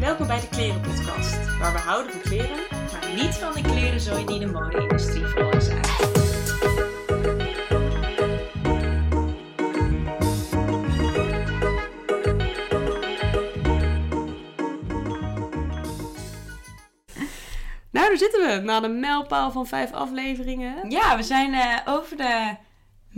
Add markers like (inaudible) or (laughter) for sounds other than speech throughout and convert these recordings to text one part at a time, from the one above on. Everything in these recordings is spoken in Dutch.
Welkom bij de Klerenpodcast, waar we houden van kleren, maar niet van de klerenzooi die de mode-industrie veroorzaakt. Nou, daar zitten we. Na de mijlpaal van vijf afleveringen. Ja, we zijn eh, over de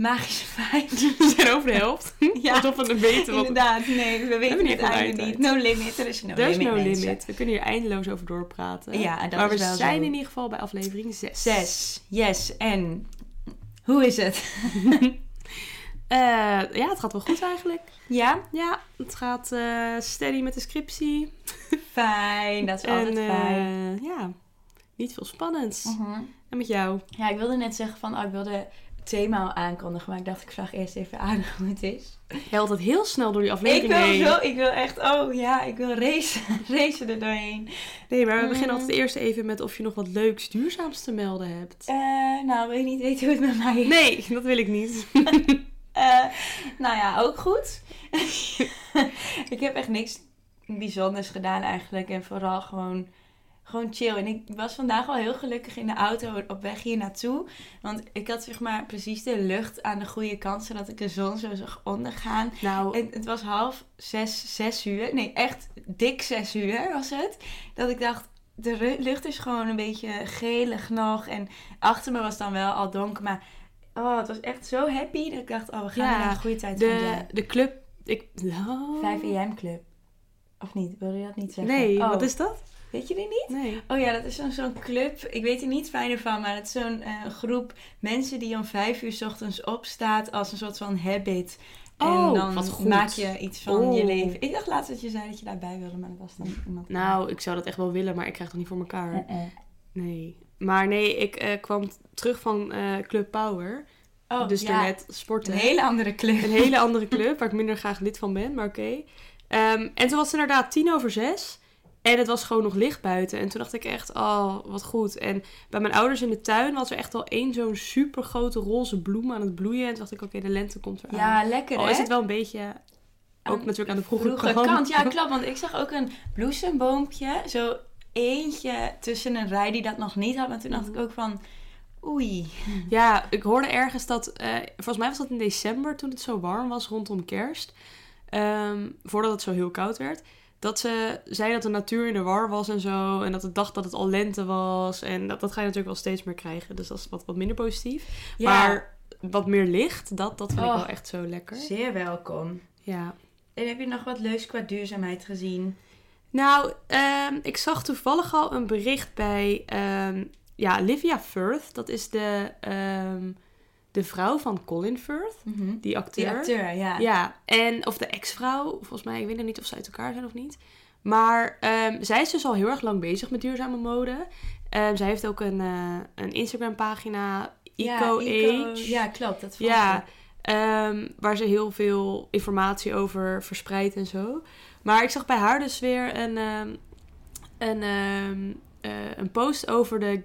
magische vijf. (laughs) We zijn over de helft. (laughs) Ja, Alsof we het weten. Wat... Inderdaad, nee, we weten het eigenlijk niet. No limit, er is no Er is limit. no mensen. limit. We kunnen hier eindeloos over doorpraten. Ja, dat maar we wel zijn zo. in ieder geval bij aflevering 6. Zes, yes. En hoe is het? (laughs) ja, het gaat wel goed eigenlijk. Ja, Ja, het gaat eh, steady met de scriptie. fijn. Dat is altijd en fijn. eh, ja, niet veel spannends. Mhm. En met jou? Ja, ik wilde net zeggen van, oh, ik wilde thema aankondigen, maar ik dacht ik vraag eerst even aan (laughs) hoe het is. Je altijd heel snel door die Ik aflevering wil heen. zo, ik wil echt, oh ja, ik wil racen, (laughs) racen er doorheen. Nee, maar we beginnen Mm. altijd eerst even met of je nog wat leuks duurzaams te melden hebt. Eh, nou, wil je niet weten hoe het met mij is? Nee, dat wil ik niet. (laughs) Eh, nou ja, ook goed. ik heb echt niks bijzonders gedaan eigenlijk. En vooral gewoon, gewoon chill. En ik was vandaag wel heel gelukkig in de auto op weg hier naartoe. Want ik had zeg maar precies de lucht aan de goede kant. Zodat ik de zon zo zag ondergaan. Nou, En het was half zes, zes uur. Nee, echt dik zes uur was het. Dat ik dacht, de lucht is gewoon een beetje gelig nog. En achter me was dan wel al donker. Maar oh, het was echt zo happy dat ik dacht, oh, we gaan Ja, naar een goede tijd de, de de club... Ik, oh. 5 EM club. Of niet? Wil je dat niet zeggen? Nee, oh, wat is dat? Weet je die niet? Nee. Oh ja, dat is zo'n zo'n club. Ik weet er niet fijner van, maar het is zo'n eh, groep mensen die om vijf uur 's ochtends opstaat als een soort van habit. Oh, en dan wat goed. maak je iets van je Oh. leven. Ik dacht laatst dat je zei dat je daarbij wilde, maar dat was dan iemand. Nou, ik zou dat echt wel willen, maar ik krijg het nog niet voor elkaar. Eh, eh. Nee. Maar nee, ik kwam terug van Club Power. Oh, dus ja, daarnet sporten. een hele andere club. Een hele andere club, waar ik minder graag lid van ben, maar oké. Ehm, en toen was het inderdaad tien over zes. En het was gewoon nog licht buiten. En toen dacht ik echt, oh, wat goed. En bij mijn ouders in de tuin was er echt al één zo'n super grote roze bloem aan het bloeien. En toen dacht ik, oké, de lente komt eraan. Ja, lekker Al hè? is het wel een beetje, ook Aan natuurlijk aan de vroege, Vroege kant. kant. Ja, (laughs) klopt. Want ik zag ook een bloesemboompje. Zo eentje tussen een rij die dat nog niet had. Maar toen dacht ik ook van... Oei. Ja, ik hoorde ergens dat, eh, volgens mij was dat in december toen het zo warm was rondom kerst. Ehm, voordat het zo heel koud werd. Dat ze zei dat de natuur in de war was en zo. En dat het dacht dat het al lente was. En dat, dat ga je natuurlijk wel steeds meer krijgen. Dus dat is wat, wat minder positief. Ja, Maar wat meer licht, dat, dat vind ik Oh. wel echt zo lekker. zeer welkom. Ja. En heb je nog wat leuks qua duurzaamheid gezien? Nou, ehm, ik zag toevallig al een bericht bij ehm, ja, Livia Firth. Dat is de, ehm, de vrouw van Colin Firth, die acteur. Die acteur, ja. Ja, en of de ex-vrouw, volgens mij, ik weet nog niet of ze uit elkaar zijn of niet. Maar ehm, zij is dus al heel erg lang bezig met duurzame mode. Ehm, zij heeft ook een, eh, een Instagram-pagina, Ja, Eco Age. Ja, klopt. Dat Ja, ehm, waar ze heel veel informatie over verspreidt en zo. Maar ik zag bij haar dus weer een, een, eh, een post over de,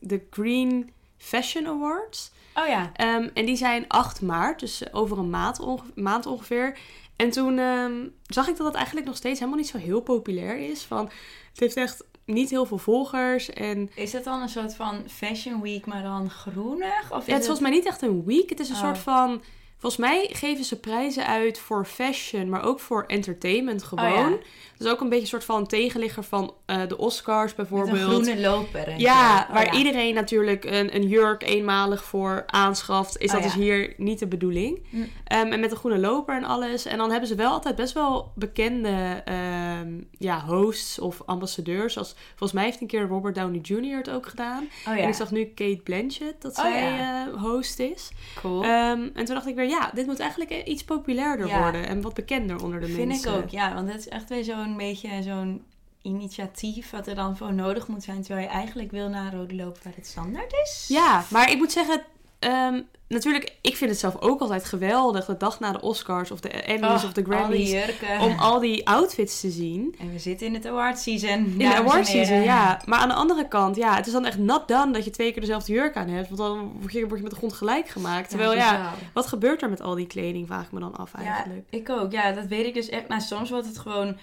de Green Fashion Awards. Oh ja. Ehm, en die zijn 8 maart, dus over een maand, onge- maand ongeveer. En toen ehm, zag ik dat het eigenlijk nog steeds helemaal niet zo heel populair is. Van, het heeft echt niet heel veel volgers. En Is dat dan een soort van Fashion Week, maar dan groenig? Of ja, het is volgens mij niet echt een week. Het is een Oh. soort van... Volgens mij geven ze prijzen uit voor fashion, maar ook voor entertainment gewoon. Oh ja. Dus ook een beetje een soort van tegenligger van eh, de Oscars Met bijvoorbeeld. een groene loper en Ja. Oh waar ja. iedereen natuurlijk een, een jurk eenmalig voor aanschaft, is Oh dat ja. dus hier niet de bedoeling. Hm. Ehm, en met een groene loper en alles. En dan hebben ze wel altijd best wel bekende ehm, ja, hosts of ambassadeurs. Zoals, volgens mij heeft een keer Robert Downey Jr. het ook gedaan. Oh ja, En ik zag nu Kate Blanchett dat Oh zij eh, host is. cool. Ehm, en toen dacht ik weer, ja, dit moet eigenlijk eh, iets populairder Ja. worden. En wat bekender onder de Vind mensen. ik ook, ja. Want het is echt weer zo'n beetje zo'n initiatief wat er dan voor nodig moet zijn. Terwijl je eigenlijk wil naar rode loper waar het standaard is. Ja, maar ik moet zeggen, ehm, natuurlijk, ik vind het zelf ook altijd geweldig. De dag na de Oscars of de Emmys Oh, of de al Grammys. jurken. Om al die outfits te zien. En we zitten in het award season. In de award season, ja. Maar aan de andere kant, ja, het is dan echt not done dat je twee keer dezelfde jurk aan hebt. Want dan word je, met de grond gelijk gemaakt. Terwijl, ja, wat gebeurt er met al die kleding, vraag ik me dan af eigenlijk. Ja, ik ook. Ja, dat weet ik dus echt. Nou, soms wordt het gewoon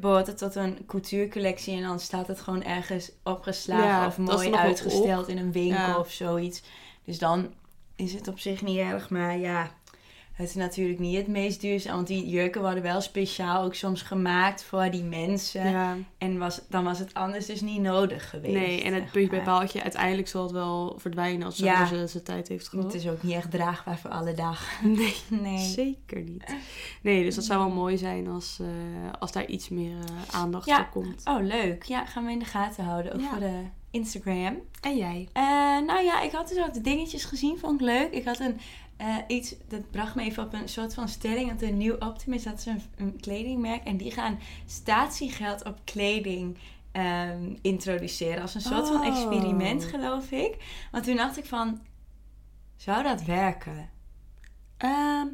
behoort het tot een couturecollectie en dan staat het gewoon ergens opgeslagen Ja, of mooi uitgesteld in een winkel Ja. of zoiets. Dus dan is het op zich niet erg, maar ja, het is natuurlijk niet het meest duurzaam, want die jurken worden wel speciaal ook soms gemaakt voor die mensen. Ja. En was, dan was het anders dus niet nodig geweest. Nee, en het puntje bij paaltje, uiteindelijk zal het wel verdwijnen als Ja. ze zijn tijd heeft gehad. Het is ook niet echt draagbaar voor alle dagen. (laughs) Nee, (laughs) Nee. zeker niet. Nee, dus dat zou wel mooi zijn als, eh, als daar iets meer eh, aandacht Ja. voor komt. Oh, leuk. Ja, gaan we in de gaten houden. Ook voor de Instagram. En jij? Eh, nou ja, ik had dus wat dingetjes gezien, vond ik leuk. Ik had een eh, iets, dat bracht me even op een soort van stelling. Dat een nieuw Optimist, dat is een, een kledingmerk. En die gaan statiegeld op kleding ehm, introduceren. Als een soort van Oh. experiment, geloof ik. Want toen dacht ik van, zou dat werken? Ehm,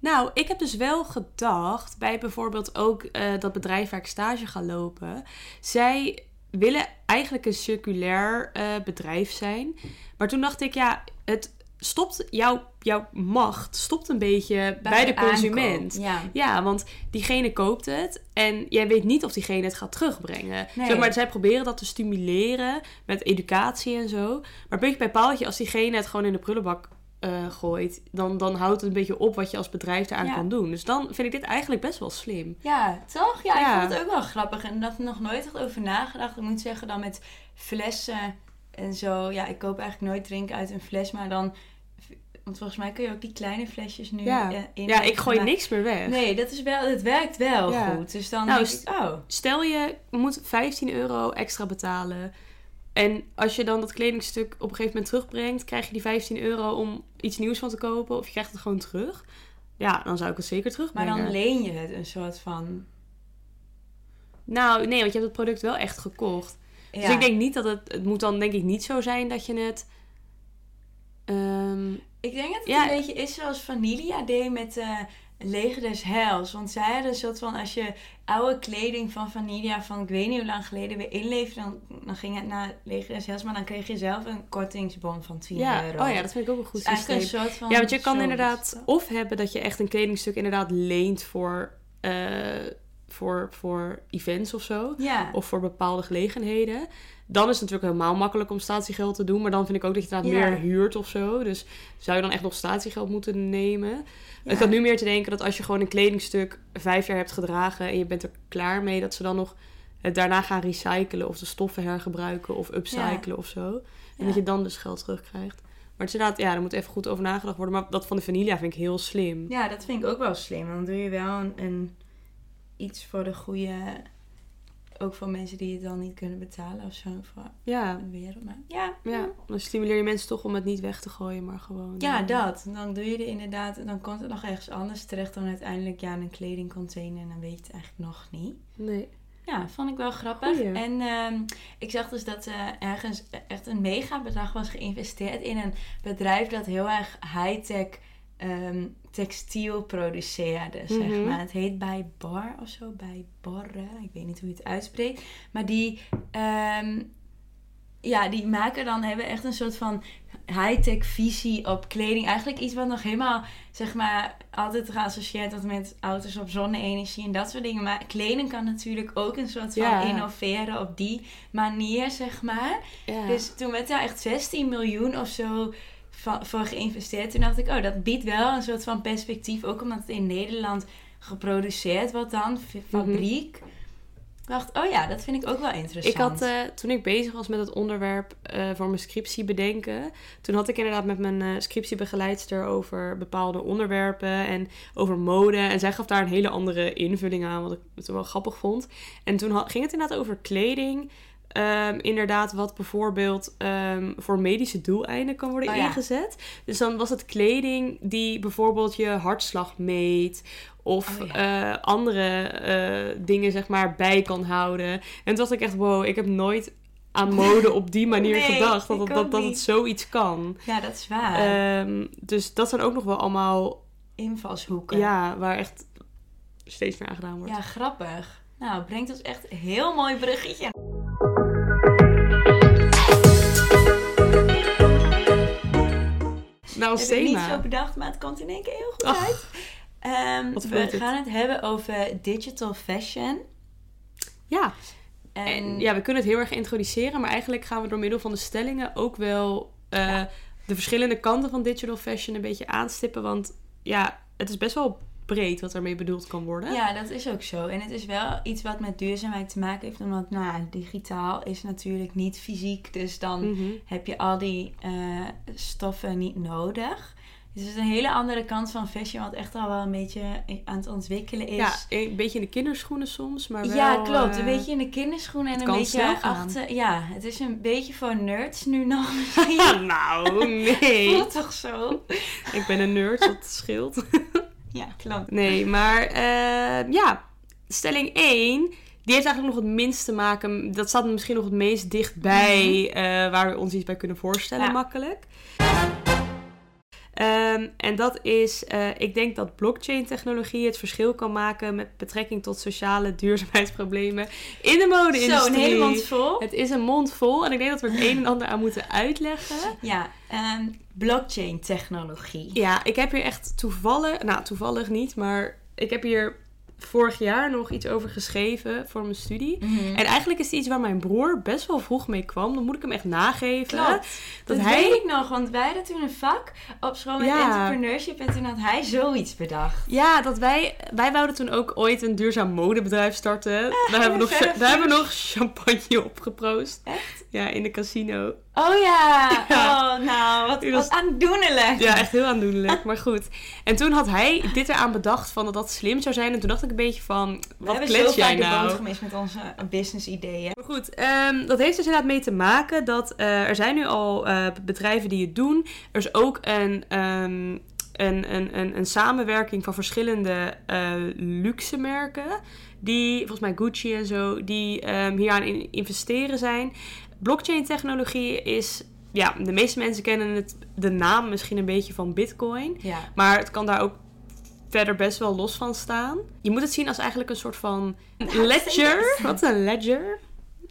nou, ik heb dus wel gedacht bij bijvoorbeeld ook eh, dat bedrijf waar ik stage ga lopen. Zij willen eigenlijk een circulair eh, bedrijf zijn. Maar toen dacht ik, ja, het stopt, jouw, jouw macht stopt een beetje bij, de consument. Ja. Ja, want diegene koopt het en jij weet niet of diegene het gaat terugbrengen. Nee. Zeg maar zij proberen dat te stimuleren met educatie en zo. Maar puntje bij paaltje, als diegene het gewoon in de prullenbak eh, gooit, dan, dan houdt het een beetje op wat je als bedrijf daaraan Ja. kan doen. Dus dan vind ik dit eigenlijk best wel slim. Ja, toch? Ja, Ja. ik vond het ook wel grappig. En dat nog nooit echt over nagedacht. Ik moet zeggen, dan met flessen en zo. Ja, ik koop eigenlijk nooit drinken uit een fles. Maar dan... Want volgens mij kun je ook die kleine flesjes nu Ja, eh, in. ja ik gooi maar- niks meer weg. Nee, dat is wel... Het werkt wel Ja. goed. Dus dan Nou, ik, oh... Stel je moet 15 euro extra betalen. En als je dan dat kledingstuk op een gegeven moment terugbrengt, krijg je die 15 euro om iets nieuws van te kopen. Of je krijgt het gewoon terug. Ja, dan zou ik het zeker Maar terugbrengen. dan leen je het een soort van... Nou, nee, want je hebt het product wel echt gekocht. Ja. Dus ik denk niet dat het... Het moet dan denk ik niet zo zijn dat je het... ehm, Ik denk dat het Ja. een beetje is zoals Vanilla deed met eh Leger des Heils. Want zij hadden een soort van, als je oude kleding van Vanilla van ik weet niet hoe lang geleden weer inleverde, dan, dan ging het naar Leger des Heils. Maar dan kreeg je zelf een kortingsbon van 10 ja, euro. oh ja, dat vind ik ook een goed Dus systeem. een soort van Ja, want je kan inderdaad of hebben dat je echt een kledingstuk inderdaad leent voor, eh, voor, voor events of zo. Ja. Of voor bepaalde gelegenheden. Dan is het natuurlijk helemaal makkelijk om statiegeld te doen. Maar dan vind ik ook dat je inderdaad Ja. meer huurt of zo. Dus zou je dan echt nog statiegeld moeten nemen? Ja. Ik had nu meer te denken dat als je gewoon een kledingstuk vijf jaar hebt gedragen... en je bent er klaar mee, dat ze dan nog het daarna gaan recyclen... of de stoffen hergebruiken of upcyclen of zo. En dat je dan dus geld terugkrijgt. Maar het is inderdaad, ja, er moet even goed over nagedacht worden. Maar dat van de vanilla vind ik heel slim. Ja, dat vind ik ook wel slim. Dan doe je wel een, een iets voor de goede... Ook voor mensen die het dan niet kunnen betalen of zo. Voor Ja, de wereld. Maar ja, ja, dan stimuleer je mensen toch om het niet weg te gooien, maar gewoon... Ja, eh, dat. Dan doe je er inderdaad, dan komt het nog ergens anders terecht dan uiteindelijk ja, in een kledingcontainer en dan weet je het eigenlijk nog niet. Nee. Ja, vond ik wel grappig. Goeie. En ehm, ik zag dus dat eh, ergens echt een mega bedrag was geïnvesteerd in een bedrijf dat heel erg high-tech ehm, textiel produceerde, zeg Mhm. maar. Het heet bij Bar of zo, bij Borre. Ik weet niet hoe je het uitspreekt. Maar die, ehm, ja, die maken dan, hebben echt een soort van high-tech visie op kleding. Eigenlijk iets wat nog helemaal, zeg maar, altijd geassocieerd wordt met auto's op zonne-energie en dat soort dingen. Maar kleding kan natuurlijk ook een soort van Ja. innoveren op die manier, zeg maar. Ja. Dus toen werd daar echt 16 miljoen of zo va- voor geïnvesteerd. Toen dacht ik, oh, dat biedt wel een soort van perspectief. Ook omdat het in Nederland geproduceerd wordt dan, f- fabriek. Ik dacht, oh ja, dat vind ik ook wel interessant. Ik had, eh, toen ik bezig was met het onderwerp eh, voor mijn scriptie bedenken, toen had ik inderdaad met mijn eh, scriptiebegeleidster over bepaalde onderwerpen en over mode. En zij gaf daar een hele andere invulling aan, wat ik het wel grappig vond. En toen ging het inderdaad over kleding. Ehm, inderdaad, wat bijvoorbeeld ehm, voor medische doeleinden kan worden Oh ja. ingezet. Dus dan was het kleding die bijvoorbeeld je hartslag meet. Of Oh ja. eh, andere eh, dingen, zeg maar, bij kan houden. En toen dacht ik echt, wow, ik heb nooit aan (laughs) mode op die manier Nee, gedacht. Dat, dat, dat, dat het zoiets kan. Ja, dat is waar. Ehm, dus dat zijn ook nog wel allemaal, Invalshoeken. ja, waar echt steeds meer aan gedaan wordt. Ja, grappig. Nou, brengt ons echt een heel mooi bruggetje. Nou, als heb ik niet zo bedacht, maar het komt in één keer heel goed uit. Ehm, we het. gaan het hebben over digital fashion. Ja, En, en ja, we kunnen het heel erg introduceren, maar eigenlijk gaan we door middel van de stellingen ook wel eh, Ja. de verschillende kanten van digital fashion een beetje aanstippen. Want ja, het is best wel breed wat ermee bedoeld kan worden. Ja, dat is ook zo. En het is wel iets wat met duurzaamheid te maken heeft. Omdat, nou, ja, digitaal is natuurlijk niet fysiek. Dus dan Mhm. heb je al die eh, stoffen niet nodig. Dus het is een hele andere kant van fashion. Wat echt al wel een beetje aan het ontwikkelen is. Ja, een beetje in de kinderschoenen soms, maar wel... Ja, klopt. eh, Een beetje in de kinderschoenen en een beetje achter. Ja, het is een beetje voor nerds nu nog. (laughs) Ja, nou, nee. Voelt toch zo? Ik ben een nerd, dat scheelt. (laughs) Ja, klopt. Nee, maar eh, ja, stelling 1, die heeft eigenlijk nog het minst te maken. Dat staat misschien nog het meest dichtbij eh, waar we ons iets bij kunnen voorstellen, Ja. makkelijk. Ehm, en dat is, eh, ik denk dat blockchain-technologie het verschil kan maken met betrekking tot sociale duurzaamheidsproblemen in de mode-industrie. Zo, een hele mond vol. Het is een mond vol en ik denk dat we het een en ander aan moeten uitleggen. Ja, ehm, blockchain technologie. Ja, ik heb hier echt toevallig, nou toevallig niet, maar ik heb hier vorig jaar nog iets over geschreven voor mijn studie. Mhm. En eigenlijk is het iets waar mijn broer best wel vroeg mee kwam. Dan moet ik hem echt nageven. Klopt. Dat Dat hij- weet ik nog, want wij hadden toen een vak op school met Ja. entrepreneurship en toen had hij zoiets bedacht. Ja, dat wij, wij wouden toen ook ooit een duurzaam modebedrijf starten. Daar hebben we nog, daar hebben we nog champagne opgeproost. Echt? Ja, in de casino. Oh ja, (laughs) Ja. oh nou, wat, was- aandoenlijk. Ja, echt heel aandoenlijk. Maar goed. En toen had hij dit eraan bedacht van dat dat slim zou zijn. En toen dacht ik een beetje van, We wat hebben zo klets jij vaak de nou? gemist met onze business ideeën. Maar goed, ehm, dat heeft dus inderdaad mee te maken dat eh, er zijn nu al eh, bedrijven die het doen. Er is ook een, ehm, een, een, een, een samenwerking van verschillende eh, luxe merken. Die, volgens mij Gucci en zo, die ehm, hier aan in investeren zijn. Blockchain technologie is, ja, de meeste mensen kennen het, de naam misschien een beetje van Bitcoin. Ja. Maar het kan daar ook verder best wel los van staan. Je moet het zien als eigenlijk een soort van ledger. (laughs) Wat is een ledger?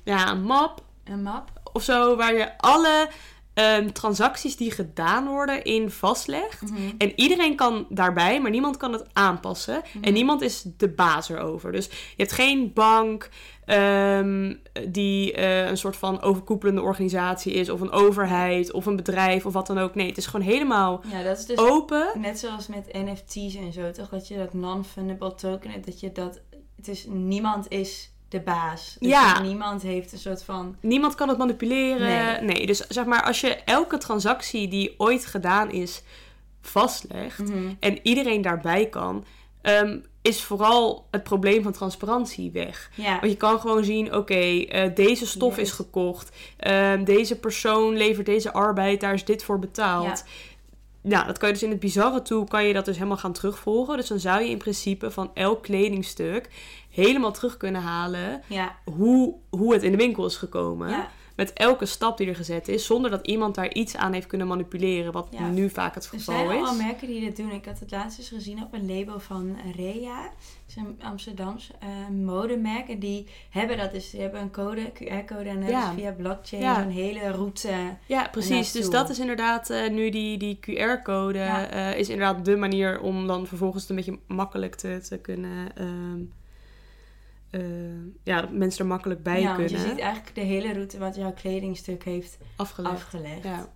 Ja, een map Een map. of zo, waar je alle ehm, transacties die gedaan worden in vastlegt. Mhm. En iedereen kan daarbij, maar niemand kan het aanpassen. Mhm. En niemand is de baas erover. Dus je hebt geen bank ehm, die eh, een soort van overkoepelende organisatie is, of een overheid, of een bedrijf, of wat dan ook. Nee, het is gewoon helemaal Ja, dat is dus open. net zoals met NFT's en zo, toch? Dat je dat non-fundable token hebt, dat je dat... Het is, niemand is de baas. Dus Ja. Niemand heeft een soort van... Niemand kan het manipuleren. Nee. Nee. dus zeg maar, als je elke transactie die ooit gedaan is vastlegt Mhm. en iedereen daarbij kan, ehm, is vooral het probleem van transparantie weg. Ja. Want je kan gewoon zien, oké, eh, deze stof Yes. is gekocht, ehm, deze persoon levert deze arbeid, daar is dit voor betaald. Nou, dat kan je dus in het bizarre toe, kan je dat dus helemaal gaan terugvolgen. Dus dan zou je in principe van elk kledingstuk helemaal terug kunnen halen Ja. hoe, hoe het in de winkel is gekomen. Ja. Met elke stap die er gezet is, zonder dat iemand daar iets aan heeft kunnen manipuleren, wat Ja. nu vaak het Er geval zijn al is. merken die dit doen. Ik had het laatst eens gezien op een label van Rea. Dat is een Amsterdams eh, modemerk. En die hebben dat dus. Die hebben een code, QR-code. En Ja. ze via blockchain Ja. zo'n hele route. Ja, precies. Dus dat is inderdaad eh, nu die, die QR-code eh, is inderdaad de manier om dan vervolgens het een beetje makkelijk te, te kunnen. ehm, eh, ja, dat mensen er makkelijk bij ja, want je kunnen. ziet eigenlijk de hele route wat jouw kledingstuk heeft afgelegd. afgelegd. Ja.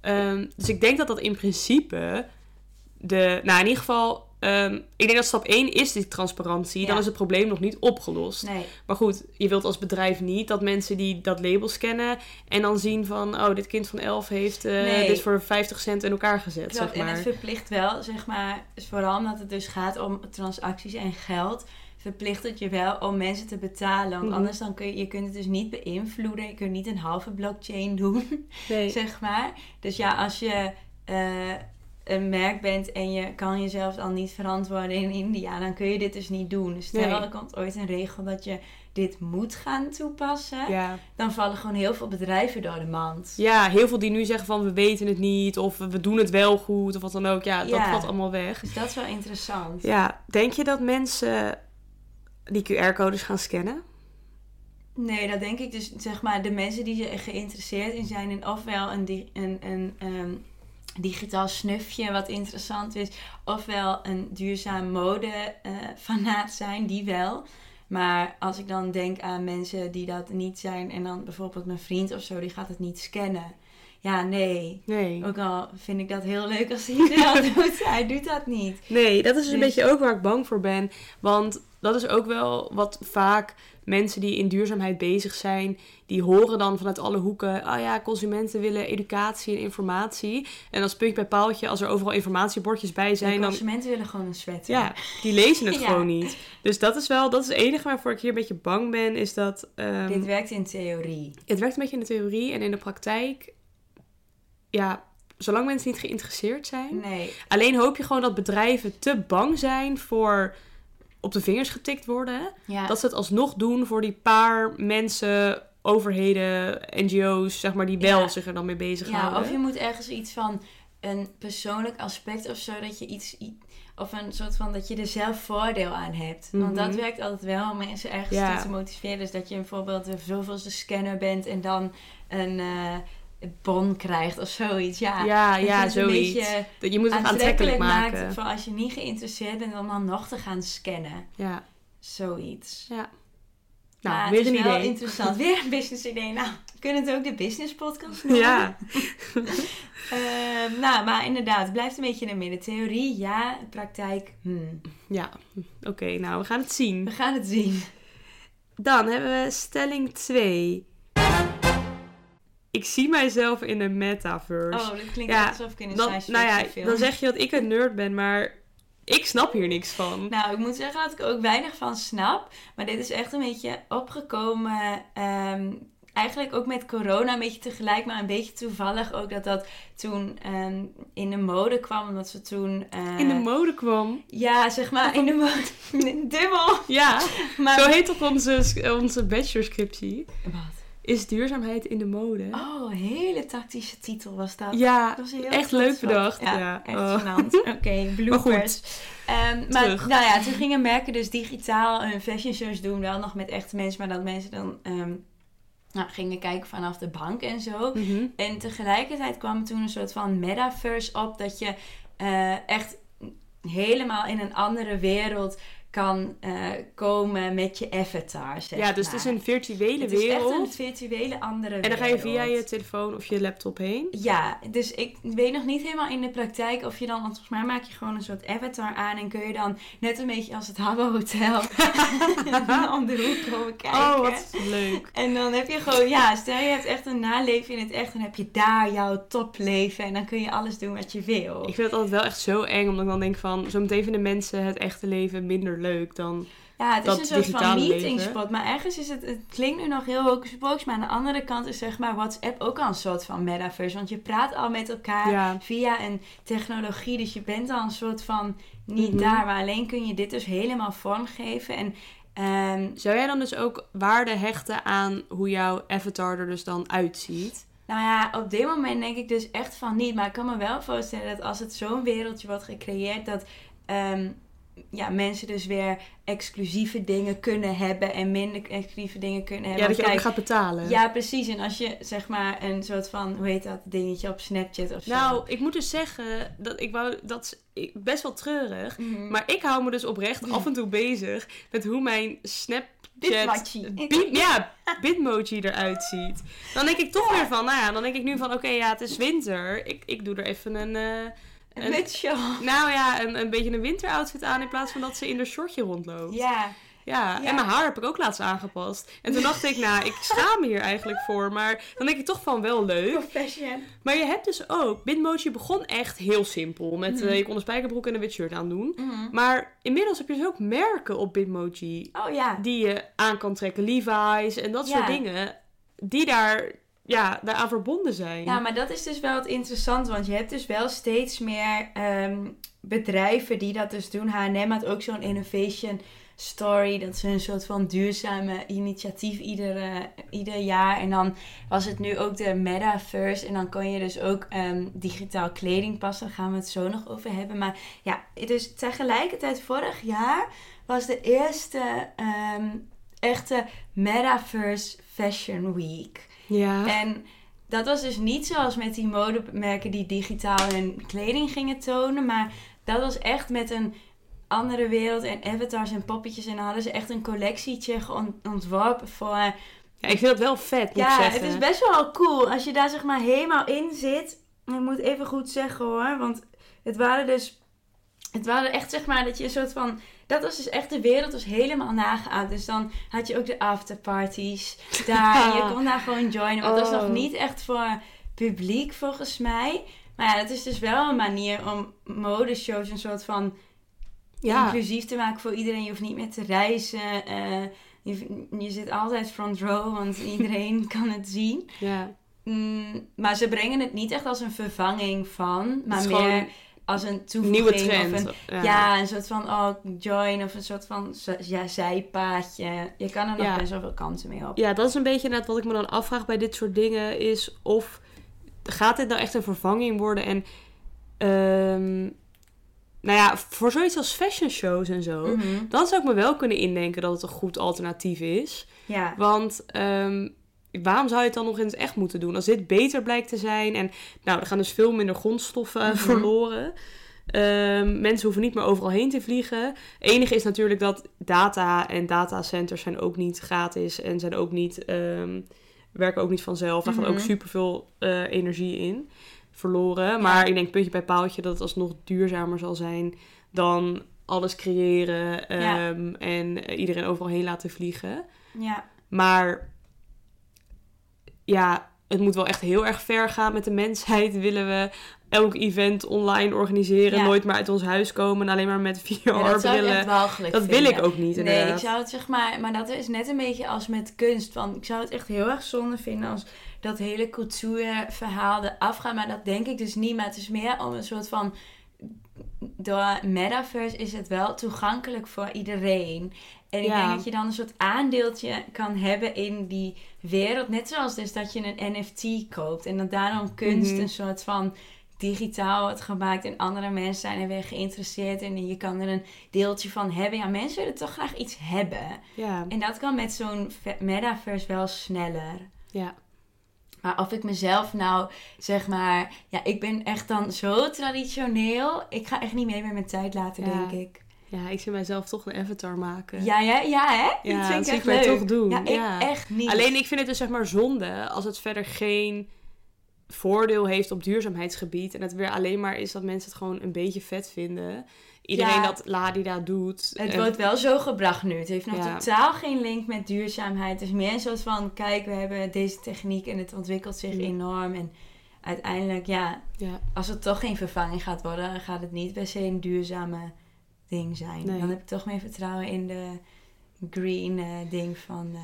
Ehm, dus ik denk dat dat in principe de, nou in ieder geval, ehm, ik denk dat stap 1 is die transparantie. Dan Ja. is het probleem nog niet opgelost. Nee, Maar goed, je wilt als bedrijf niet dat mensen die dat label scannen en dan zien van, oh, dit kind van 11 heeft Nee. dit voor 50 cent in elkaar gezet, klopt. zeg En maar. het verplicht wel, zeg maar, vooral omdat het dus gaat om transacties en geld, verplicht het je wel om mensen te betalen. Want Mhm. anders dan kun je, je kunt het dus niet beïnvloeden. Je kunt niet een halve blockchain doen. (laughs) Nee. zeg maar. Dus ja, als je eh, een merk bent en je kan jezelf dan niet verantwoorden in India, dan kun je dit dus niet doen. Dus stel Nee. er komt ooit een regel dat je dit moet gaan toepassen, Ja. dan vallen gewoon heel veel bedrijven door de mand. ja, heel veel die nu zeggen van we weten het niet of we doen het wel goed of wat dan ook. Ja, dat Ja. valt allemaal weg. Dus dat is wel interessant. Ja, denk je dat mensen die QR-codes gaan scannen? Nee, dat denk ik dus, zeg maar, de mensen die er geïnteresseerd in zijn in ofwel een, een, een ehm, digitaal snufje wat interessant is, ofwel een duurzaam mode eh, zijn, die wel. Maar als ik dan denk aan mensen die dat niet zijn en dan bijvoorbeeld mijn vriend of zo, die gaat het niet scannen. Ja, nee. Nee. Ook al vind ik dat heel leuk als hij wel (laughs) doet, hij doet dat niet. Nee, dat is dus een Dus- beetje ook waar ik bang voor ben. Want dat is ook wel wat vaak mensen die in duurzaamheid bezig zijn, die horen dan vanuit alle hoeken, oh ja, consumenten willen educatie en informatie. En als puntje bij paaltje, als er overal informatiebordjes bij zijn, dan consumenten willen gewoon een sweater. ja, die lezen het (laughs) Ja. gewoon niet. Dus dat is wel, dat is het enige waarvoor ik hier een beetje bang ben, is dat ehm, Dit werkt in theorie. het werkt een beetje in de theorie en in de praktijk, ja, zolang mensen niet geïnteresseerd zijn, Nee. Alleen hoop je gewoon dat bedrijven te bang zijn voor op de vingers getikt worden. Ja. Dat ze het alsnog doen voor die paar mensen, overheden, NGO's, zeg maar, die wel Ja. zich er dan mee ja, bezighouden. of je moet ergens iets van een persoonlijk aspect of zo, dat je iets, of een soort van dat je er zelf voordeel aan hebt. Want dat Mhm. werkt altijd wel om mensen ergens Ja. toe te motiveren. Dus dat je bijvoorbeeld de zoveelste scanner bent en dan een eh, bon krijgt of zoiets. Ja, Ja, ja, een zoiets. Dat je moet het aantrekkelijk maakt maken. voor als je niet geïnteresseerd bent om dan nog te gaan scannen. Ja, Zoiets. ja. Nou, Maar weer het een is wel idee. interessant. (laughs) Weer een business idee. Nou, we kunnen het ook de business podcast noemen. Ja, (laughs) Ehm, nou, maar inderdaad, het blijft een beetje in de midden. Theorie, ja. Praktijk, hmm. ja. Oké, nou, we gaan het zien. We gaan het zien. Dan hebben we stelling 2. Ik zie mijzelf in de metaverse. Oh, dat klinkt Ja, alsof ik in een dan, science nou ja, fiction dan zeg je dat ik een nerd ben, maar ik snap hier niks van. Nou, ik moet zeggen dat ik ook weinig van snap. Maar dit is echt een beetje opgekomen. ehm, eigenlijk ook met corona een beetje tegelijk. Maar een beetje toevallig ook dat dat toen ehm, in de mode kwam. Omdat ze toen... eh, In de mode kwam. Ja, zeg maar in de mode. (laughs) Dubbel. Ja, Maar... zo heet toch onze, onze bachelorscriptie? Wat? Is duurzaamheid in de mode? Oh, hele tactische titel was dat. ja, Dat was heel echt leuk bedacht. Ja, Ja, echt oh. (laughs) Oké, bloopers. Ehm, maar terug. nou ja, toen gingen merken dus digitaal hun fashion shows doen. Wel nog met echte mensen, maar dat mensen dan ehm, nou, gingen kijken vanaf de bank en zo. Mhm. En tegelijkertijd kwam toen een soort van metaverse op. Dat je eh, echt helemaal in een andere wereld kan eh, komen met je avatar, zeg Ja, dus het is een virtuele Het is echt wereld. een virtuele andere wereld. En dan ga je via je telefoon of je laptop heen. Ja, dus ik weet nog niet helemaal in de praktijk of je dan, want volgens mij maak je gewoon een soort avatar aan en kun je dan net een beetje als het Habbo Hotel (laughs) om de hoek komen kijken. Oh, wat leuk. En dan heb je gewoon, ja, stel je hebt echt een naleven in het echt, dan heb je daar jouw topleven en dan kun je alles doen wat je wil. Ik vind het altijd wel echt zo eng, omdat ik dan denk van... Zometeen vinden mensen het echte leven minder leuk dan... Ja, het is dat een soort van digitale meeting leven. spot. Maar ergens is het, het klinkt nu nog heel hocus pocus. Maar aan de andere kant is zeg maar WhatsApp ook al een soort van metaverse. Want je praat al met elkaar Ja. via een technologie. Dus je bent al een soort van niet Mhm. daar. Maar alleen kun je dit dus helemaal vormgeven. En ehm, Zou jij dan dus ook waarde hechten aan hoe jouw avatar er dus dan uitziet? nou ja, op dit moment denk ik dus echt van niet. Maar ik kan me wel voorstellen dat als het zo'n wereldje wordt gecreëerd... dat ehm, ja, mensen dus weer exclusieve dingen kunnen hebben... en minder exclusieve dingen kunnen hebben. Ja, dat je ook gaat betalen. Ja, precies. En als je zeg maar een soort van, hoe heet dat, dingetje op Snapchat of zo. Nou, ik moet dus zeggen dat ik wou dat is best wel treurig. Mhm. Maar ik hou me dus oprecht af en toe bezig met hoe mijn Snapchat... Bitmoji. Bit- ja, Bitmoji eruit ziet. Dan denk ik toch weer van, nou ja, dan denk ik nu van, oké, ja, het is winter. Ik, ik doe er even een... eh, een op. nou ja, een, een beetje een winteroutfit aan in plaats van dat ze in haar shortje rondloopt. Ja. Ja, Ja. en mijn haar heb ik ook laatst aangepast. En toen dacht ik, nou, ik schaam me hier eigenlijk voor. Maar dan denk ik toch van wel leuk. Profession. Maar je hebt dus ook, Bitmoji begon echt heel simpel. Met Mhm. eh, je kon een spijkerbroek en een wit shirt aandoen. Mhm. Maar inmiddels heb je dus ook merken op Bitmoji. Oh ja. Die je aan kan trekken. Levi's en dat soort dingen. Die daar, ja, daaraan verbonden zijn. Ja, maar dat is dus wel het interessante, want je hebt dus wel steeds meer ehm, bedrijven die dat dus doen. H&M had ook zo'n innovation story, dat ze een soort van duurzame initiatief ieder, ieder jaar. En dan was het nu ook de metaverse en dan kon je dus ook ehm, digitaal kleding passen. Daar gaan we het zo nog over hebben. Maar ja, dus tegelijkertijd vorig jaar was de eerste ehm, echte metaverse fashion week. Ja. En dat was dus niet zoals met die modemerken die digitaal hun kleding gingen tonen. Maar dat was echt met een andere wereld en avatars en poppetjes. En dan hadden ze echt een collectietje ont- ontworpen voor... Ja, ik vind dat wel vet, moet Ja, ik het zeggen. is best wel cool als je daar zeg maar helemaal in zit. Ik moet even goed zeggen hoor, want het waren dus... Het waren echt zeg maar dat je een soort van... Dat was dus echt de wereld was helemaal nageaat. Dus dan had je ook de afterparties (laughs) daar. je kon daar gewoon joinen. Want dat was Oh. nog niet echt voor publiek volgens mij. Maar ja, dat is dus wel een manier om modeshows een soort van Ja, inclusief te maken voor iedereen. Je hoeft niet meer te reizen. eh, je, je zit altijd front row, want (laughs) iedereen kan het zien. ja. Mm, maar ze brengen het niet echt als een vervanging van, maar meer als een toevoeging. nieuwe Of trend. een, ja. een soort van oh, join of een soort van ja, zijpaadje. Je kan er nog Ja. best wel veel kansen mee op. Ja, dat is een beetje net wat ik me dan afvraag bij dit soort dingen. Is of gaat dit nou echt een vervanging worden? En ehm, nou ja, voor zoiets als fashion shows en zo. Mhm. Dan zou ik me wel kunnen indenken dat het een goed alternatief is. ja. Want ehm, waarom zou je het dan nog in het echt moeten doen? Als dit beter blijkt te zijn. En nou, er gaan dus veel minder grondstoffen eh, Mhm. verloren. Ehm, mensen hoeven niet meer overal heen te vliegen. enige is natuurlijk dat data en datacenters zijn ook niet gratis. En zijn ook niet, ehm, werken ook niet vanzelf. Daar gaat ook Mhm. superveel eh energie in verloren. Maar ik denk puntje bij paaltje dat het alsnog duurzamer zal zijn dan alles creëren Ja. ehm, en iedereen overal heen laten vliegen. ja. Maar ja, het moet wel echt heel erg ver gaan met de mensheid. Willen we elk event online organiseren, Ja. nooit meer uit ons huis komen en alleen maar met Ja, dat zou ik echt VR-brillen. walgelijk Dat wil ik ook niet, Nee, inderdaad. ik zou het zeg maar, maar dat is net een beetje als met kunst. Van, ik zou het echt heel erg zonde vinden als dat hele cultuurverhaal eraf gaat. Maar dat denk ik dus niet. Maar het is meer om een soort van. Door metaverse is het wel toegankelijk voor iedereen. En ik Ja. denk dat je dan een soort aandeeltje kan hebben in die wereld. Net zoals dus dat je een NFT koopt. En dat daar dan kunst Mhm. een soort van digitaal wordt gemaakt. En andere mensen zijn er weer geïnteresseerd in. En je kan er een deeltje van hebben. Ja, mensen willen toch graag iets hebben. Ja, En dat kan met zo'n ve- metaverse wel sneller. ja. Maar of ik mezelf nou, zeg maar... Ja, ik ben echt dan zo traditioneel. Ik ga echt niet mee met mijn tijd laten, Ja. denk ik. ja, ik zie mijzelf toch een avatar maken. Ja, ja, ja hè? Ja, dat vind dat ik zie ik mij toch doen. Ja, ik Ja. echt niet. Alleen ik vind het dus zeg maar zonde als het verder geen voordeel heeft op duurzaamheidsgebied. En het weer alleen maar is dat mensen het gewoon een beetje vet vinden. Iedereen Ja. dat Ladida doet. Het En- wordt wel zo gebracht nu. Het heeft nog Ja. totaal geen link met duurzaamheid. Het is meer soort van... Kijk, we hebben deze techniek en het ontwikkelt zich Ja. enorm. En uiteindelijk, ja... ja. Als het toch geen vervanging gaat worden... dan gaat het niet per se een duurzame ding zijn. Nee. Dan heb ik toch meer vertrouwen in de green eh, ding van eh,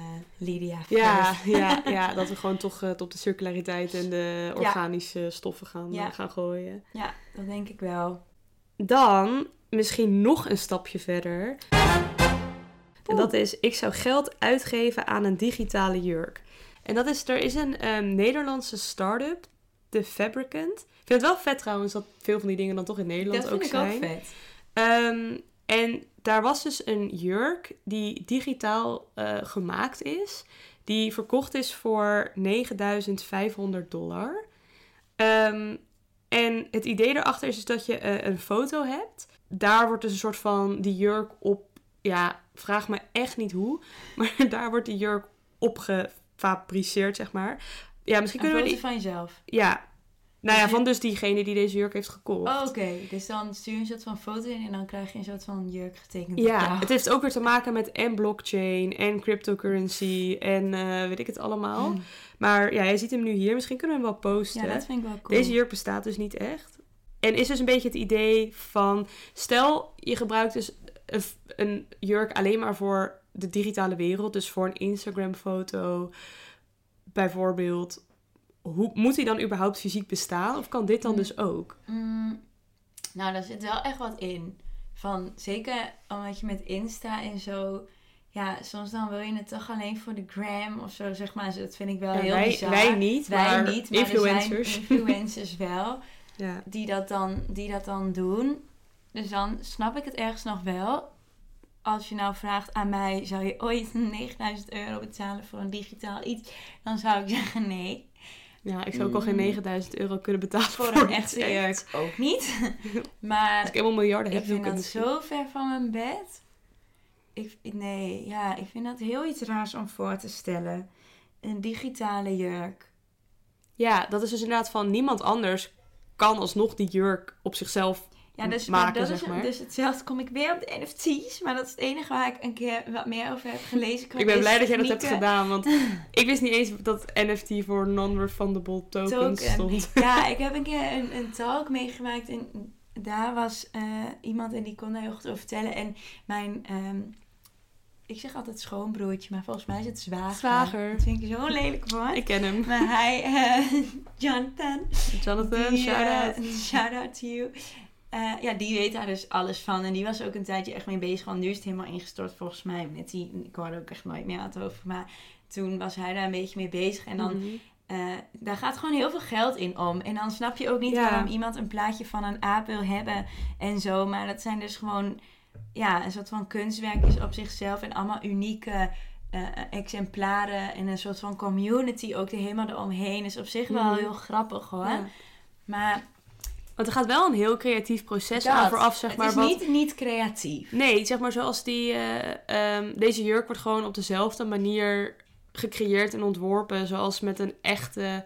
Lydia. Ja, (laughs) ja, ja, dat we gewoon toch eh, op de circulariteit en de organische stoffen gaan, Ja. gaan gooien. ja, dat denk ik wel. Dan misschien nog een stapje verder. En dat is, ik zou geld uitgeven aan een digitale jurk. En dat is, er is een ehm, Nederlandse start-up, The Fabricant. Ik vind het wel vet trouwens dat veel van die dingen dan toch in Nederland dat ook vind ik zijn. ook vet. Ehm, en daar was dus een jurk die digitaal eh, gemaakt is. Die verkocht is voor 9500 dollar. Ehm, en het idee erachter is dus dat je eh, een foto hebt. Daar wordt dus een soort van die jurk op. Ja, vraag me echt niet hoe. (laughs) Maar daar wordt die jurk op gefabriceerd, zeg maar. Ja, misschien Een kunnen we die. van jezelf. Ja. Nou ja, Dus van dus diegene die deze jurk heeft gekocht. Oh, oké. Dus dan stuur je een soort van foto in en dan krijg je een soort van jurk getekend Ja, jou. het heeft ook weer te maken met en blockchain en cryptocurrency en eh, weet ik het allemaal. Mm. Maar ja, jij ziet hem nu hier. Misschien kunnen we hem wel posten. Ja, dat vind ik wel cool. Deze jurk bestaat dus niet echt. En is dus een beetje het idee van... Stel, je gebruikt dus een, een jurk alleen maar voor de digitale wereld. Dus voor een Instagram-foto bijvoorbeeld. Hoe, moet die dan überhaupt fysiek bestaan? Of kan dit dan Mm. dus ook? Mm, nou, daar zit wel echt wat in. Van, zeker omdat je met Insta en zo... Ja, soms dan wil je het toch alleen voor de gram of zo, zeg maar. Dat vind ik wel Ja, heel wij, bizar. wij niet, Wij maar niet, maar influencers. er (laughs) influencers wel. ja. die dat, dan, die dat dan doen. Dus dan snap ik het ergens nog wel. Als je nou vraagt aan mij, zou je ooit (laughs) 9000 euro betalen voor een digitaal iets? Dan zou ik zeggen nee. Ja, ik zou ook al geen Mm. 9000 euro kunnen betalen Voor voor een echte jurk ook niet. (laughs) Als maar ik helemaal miljarden ik heb, dan vind dat ik zo ver van mijn bed. Ik, nee, ja, ik vind dat heel iets raars om voor te stellen. Een digitale jurk. Ja, dat is dus inderdaad van niemand anders kan alsnog die jurk op zichzelf Ja, dus, maken, maar dat zeg is, maar. dus hetzelfde kom ik weer op de NFT's. Maar dat is het enige waar ik een keer wat meer over heb gelezen. Ik ben blij dat jij dat hebt gedaan, want (laughs) ik wist niet eens dat NFT voor non-refundable tokens Token. stond. Ja, (laughs) ik heb een keer een, een talk meegemaakt en daar was eh, iemand en die kon daar heel goed over vertellen. En mijn, ehm, ik zeg altijd schoonbroertje, maar volgens mij is het zwager. Zwager. Dat vind ik zo'n lelijk woord. Ik ken hem. Maar hij, eh, (laughs) Jonathan, Jonathan, die, shout-out. eh, shout out to you. Eh, ja, die weet daar dus alles van. En die was ook een tijdje echt mee bezig. Want nu is het helemaal ingestort volgens mij. Met die, ik hoorde ook echt nooit meer wat over. Maar toen was hij daar een beetje mee bezig. En dan eh, daar gaat gewoon heel veel geld in om. En dan snap je ook niet Ja. waarom iemand een plaatje van een aap wil hebben en zo. Maar dat zijn dus gewoon, ja, een soort van kunstwerkjes op zichzelf. En allemaal unieke eh, exemplaren. En een soort van community ook er helemaal eromheen. Is op zich wel Mhm. heel grappig hoor. Ja. Maar Want er gaat wel een heel creatief proces dat, aan vooraf, zeg het maar. is wat... niet, niet creatief. Nee, zeg maar zoals die... eh, ehm, deze jurk wordt gewoon op dezelfde manier gecreëerd en ontworpen... zoals met een echte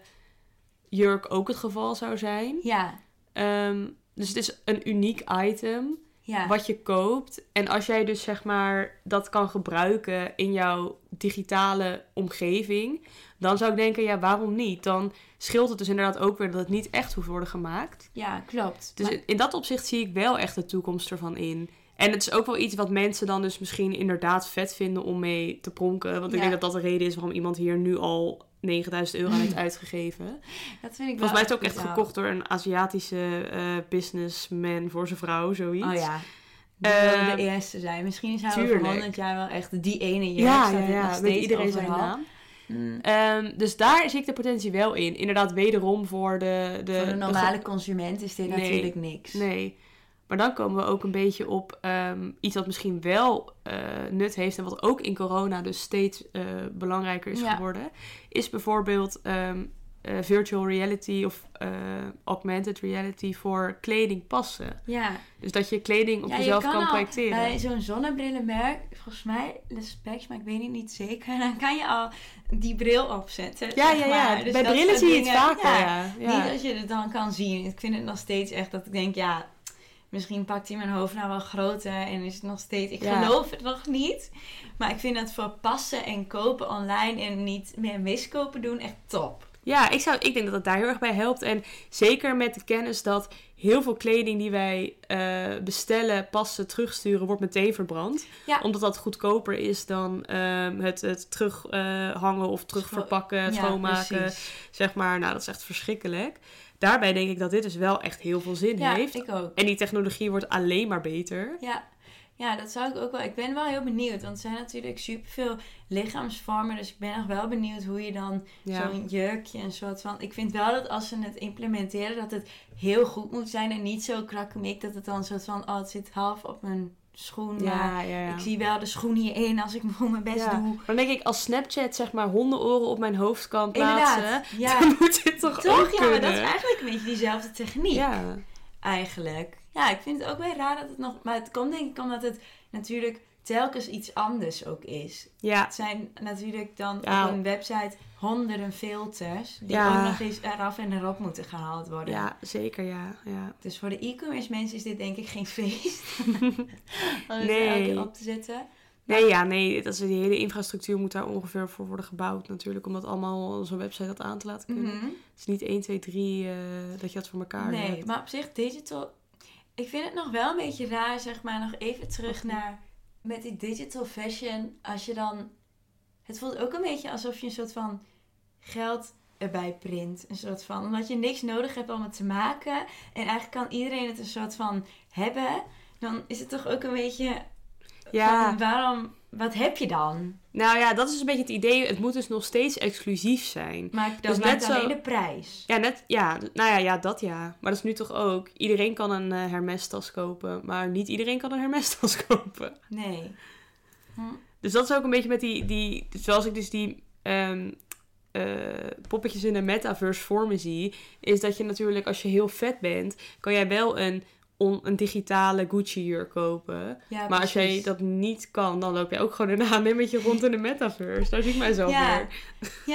jurk ook het geval zou zijn. Ja, Ehm, dus het is een uniek item... ja. wat je koopt. En als jij dus zeg maar dat kan gebruiken in jouw digitale omgeving, dan zou ik denken, ja, waarom niet? Dan scheelt het dus inderdaad ook weer dat het niet echt hoeft worden gemaakt. ja, klopt. Dus Maar- in dat opzicht zie ik wel echt de toekomst ervan in. En het is ook wel iets wat mensen dan dus misschien inderdaad vet vinden om mee te pronken. Want ik Ja. denk dat dat de reden is waarom iemand hier nu al 9000 euro aan heeft (laughs) uitgegeven. dat vind ik Volgens mij is het ook echt gekocht door een Aziatische eh, businessman voor zijn vrouw, zoiets. Oh ja. Wilde de eerste zijn. Misschien zijn we over tuurlijk. 100 jaar wel echt die ene. Ja, ja, ja. Weet steeds iedereen zijn naam. Mm. Ehm, dus daar zie ik de potentie wel in. Inderdaad, wederom voor de... de Voor de normale consument is dit Nee. natuurlijk niks. nee. Maar dan komen we ook een beetje op ehm, iets wat misschien wel eh, nut heeft... en wat ook in corona dus steeds eh, belangrijker is Ja. geworden... is bijvoorbeeld ehm, eh, virtual reality of eh, augmented reality voor kleding passen. Ja, Dus dat je kleding op Ja, je jezelf kan kan, projecteren. bij zo'n zonnebrillenmerk, volgens mij de specs, maar ik weet het niet zeker. (laughs) Dan kan je al die bril opzetten. Ja, zeg ja, ja. Dus bij dat brillen zie je het vaker, ja. ja. Niet als je het dan kan zien. Ik vind het nog steeds echt dat ik denk, ja, misschien pakt hij mijn hoofd nou wel groter en is het nog steeds. Ik Ja. geloof het nog niet. Maar ik vind het voor passen en kopen online en niet meer miskopen doen echt top. Ja, ik, zou, ik denk dat het daar heel erg bij helpt. En zeker met de kennis dat heel veel kleding die wij eh, bestellen, passen, terugsturen, wordt meteen verbrand. Ja. Omdat dat goedkoper is dan ehm, het, het terughangen of terugverpakken, schoonmaken. Zeg maar, nou dat is echt verschrikkelijk. Daarbij denk ik dat dit dus wel echt heel veel zin Ja, heeft. ik ook. En die technologie wordt alleen maar beter. Ja. Ja, dat zou ik ook wel. Ik ben wel heel benieuwd, want er zijn natuurlijk superveel lichaamsvormen. Dus ik ben nog wel benieuwd hoe je dan Ja. zo'n jurkje een soort van... Ik vind wel dat als ze het implementeren, dat het heel goed moet zijn. En niet zo krakkemik dat het dan soort van... Oh, het zit half op mijn schoen. Maar Ja, ja, ja. ik zie wel de schoen hierin als ik (laughs) gewoon mijn best doe. Maar dan denk ik, als Snapchat zeg maar hondenoren op mijn hoofd kan plaatsen, Inderdaad, ja. (laughs) dan moet dit toch, ook Toch? Ja, maar dat is eigenlijk een beetje diezelfde techniek. Ja. Eigenlijk. Ja, ik vind het ook weer raar dat het nog... Maar het komt denk ik omdat het natuurlijk telkens iets anders ook is. Ja, Het zijn natuurlijk dan Ja. op een website honderden filters... die Ja. ook nog eens eraf en erop moeten gehaald worden. ja, zeker ja. ja. Dus voor de e-commerce mensen is dit denk ik geen feest. (laughs) (laughs) Om het Nee. elke keer op te zetten. Nee, ja, nee, dat is, die hele infrastructuur moet daar ongeveer voor worden gebouwd natuurlijk. Om dat allemaal zo'n website dat aan te laten kunnen. Mhm. Het is niet 1, 2, 3 eh, dat je dat voor elkaar Nee, hebt. maar op zich digital... Ik vind het nog wel een beetje raar, zeg maar, nog even terug naar... Met die digital fashion, als je dan... Het voelt ook een beetje alsof je een soort van geld erbij print. Een soort van... Omdat je niks nodig hebt om het te maken. En eigenlijk kan iedereen het een soort van hebben. Dan is het toch ook een beetje... Ja. Waarom... Wat heb je dan? Nou ja, dat is een beetje het idee. Het moet dus nog steeds exclusief zijn. Maak dat Dus maakt net zo- alleen de prijs. Ja, net, ja, nou ja, ja, dat ja. Maar dat is nu toch ook. Iedereen kan een eh Hermes tas kopen, maar niet iedereen kan een Hermes tas (laughs) kopen. Nee. Hm. Dus dat is ook een beetje met die, die zoals ik dus die ehm, eh, poppetjes in de metaverse voor me zie, is dat je natuurlijk als je heel vet bent, kan jij wel een, on, een digitale Gucci jurk kopen. Ja, maar als jij dat niet kan, dan loop je ook gewoon een H&M'tje rond in de metaverse. Daar zie ik mijzelf Ja. weer.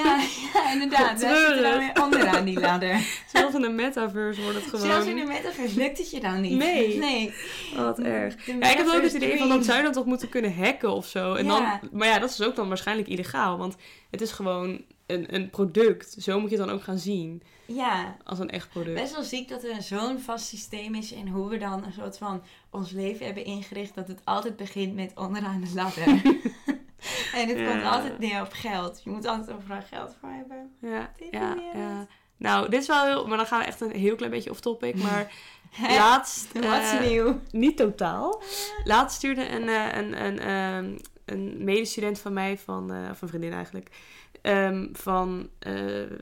Ja, ja inderdaad. (laughs) Wij zitten dan weer onderaan die ladder. (laughs) Zelfs in de metaverse wordt het gewoon... Zelfs in de metaverse lukt het je dan niet. Nee. (laughs) Nee. Wat erg. Ja, ik heb ook het idee van dat zou je dan toch moeten kunnen hacken of zo. En Ja. dan, maar ja, dat is ook dan waarschijnlijk illegaal. Want het is gewoon een, een product. Zo moet je het dan ook gaan zien. Ja, Als een echt product. best wel ziek dat er zo'n vast systeem is en hoe we dan een soort van ons leven hebben ingericht dat het altijd begint met onderaan de ladder. (laughs) en het Ja. komt altijd neer op geld. Je moet altijd overal geld voor hebben. Ja, ja. Nou, dit is wel heel... Maar dan gaan we echt een heel klein beetje off topic. Maar (laughs) laatst... (laughs) Wat is eh, nieuw? Niet totaal. Laatst stuurde een, eh, een, een, ehm, een medestudent van mij, van, eh, of een vriendin eigenlijk, ehm, van eh,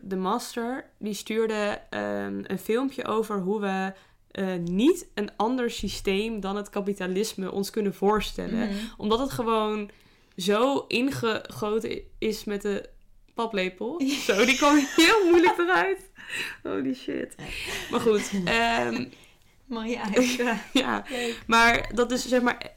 de master, die stuurde ehm, een filmpje over hoe we eh, niet een ander systeem dan het kapitalisme ons kunnen voorstellen. Mhm. Omdat het gewoon zo ingegoten is met de paplepel. (laughs) Zo, die kwam heel moeilijk eruit. Holy shit. Maar goed, ehm, Mooie uitspraak. (laughs) ja. Leuk. Maar dat is zeg maar.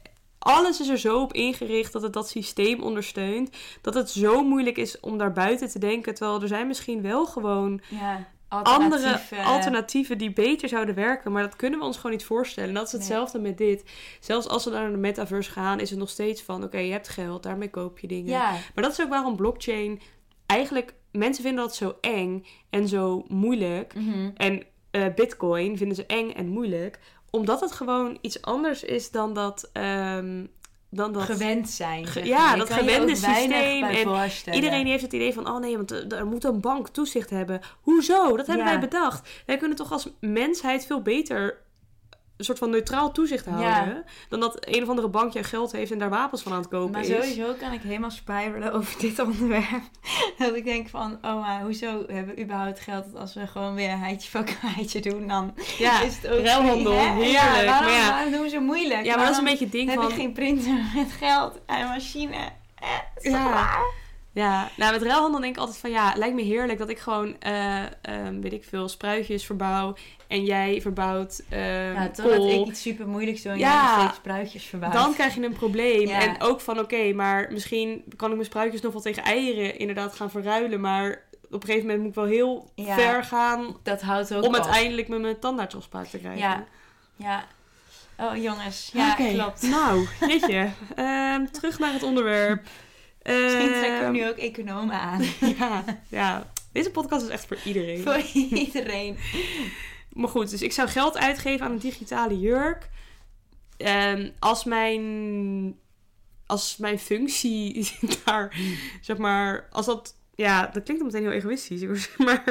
Alles is er zo op ingericht dat het dat systeem ondersteunt. Dat het zo moeilijk is om daar buiten te denken. Terwijl er zijn misschien wel gewoon Ja, andere alternatieve- alternatieven die beter zouden werken. Maar dat kunnen we ons gewoon niet voorstellen. En dat is Nee. hetzelfde met dit. Zelfs als we naar de metaverse gaan, is het nog steeds van: oké, je hebt geld, daarmee koop je dingen. Ja, Maar dat is ook waarom blockchain eigenlijk. Mensen vinden dat zo eng en zo moeilijk. mhm. En eh, Bitcoin vinden ze eng en moeilijk, omdat het gewoon iets anders is dan dat. ehm, dan dat gewend zijn. Ge- ja. Je dat gewende systeem en. Iedereen heeft het idee van, oh nee, want er er moet een bank toezicht hebben. Hoezo? Dat hebben Ja. wij bedacht. Wij kunnen toch als mensheid veel beter een soort van neutraal toezicht houden. Dan dat een of andere bank jouw geld heeft en daar wapens van aan het kopen Maar is. sowieso kan ik helemaal spiralen over (laughs) dit onderwerp. Dat ik denk van, oh maar hoezo hebben we überhaupt geld dat als we gewoon weer heitje van heitje doen, dan Ja, is het ook ruilhandel, heerlijk. Ja, waarom, maar ja, waarom doen we zo moeilijk? ja, maar dat is een beetje het ding heb van... ik geen printer met geld en een machine? Eh, Ja. waar? Ja, nou met ruilhandel denk ik altijd van ja, lijkt me heerlijk dat ik gewoon, eh, ehm, weet ik veel, spruitjes verbouw en jij verbouwt eh Ja, totdat kool. ik iets super moeilijks doe en Ja. jij steeds spruitjes verbouwt. Dan krijg je een probleem. Ja. En ook van oké, maar misschien kan ik mijn spruitjes nog wel tegen eieren inderdaad gaan verruilen. Maar op een gegeven moment moet ik wel heel Ja. ver gaan Dat houdt ook om op. uiteindelijk met mijn tandartsafspraak te krijgen. Ja. Ja. Oh jongens, ja, klopt. Nou, (laughs) jeetje. Ehm, terug naar het onderwerp. Misschien trekken we Ehm, nu ook economen aan. (laughs) Ja, ja, deze podcast is echt voor iedereen. Voor iedereen. Maar goed, dus ik zou geld uitgeven aan een digitale jurk. Ehm, als mijn... Als mijn functie (laughs) daar, zeg maar... Als dat... Ja, dat klinkt dan meteen heel egoïstisch. (laughs) Maar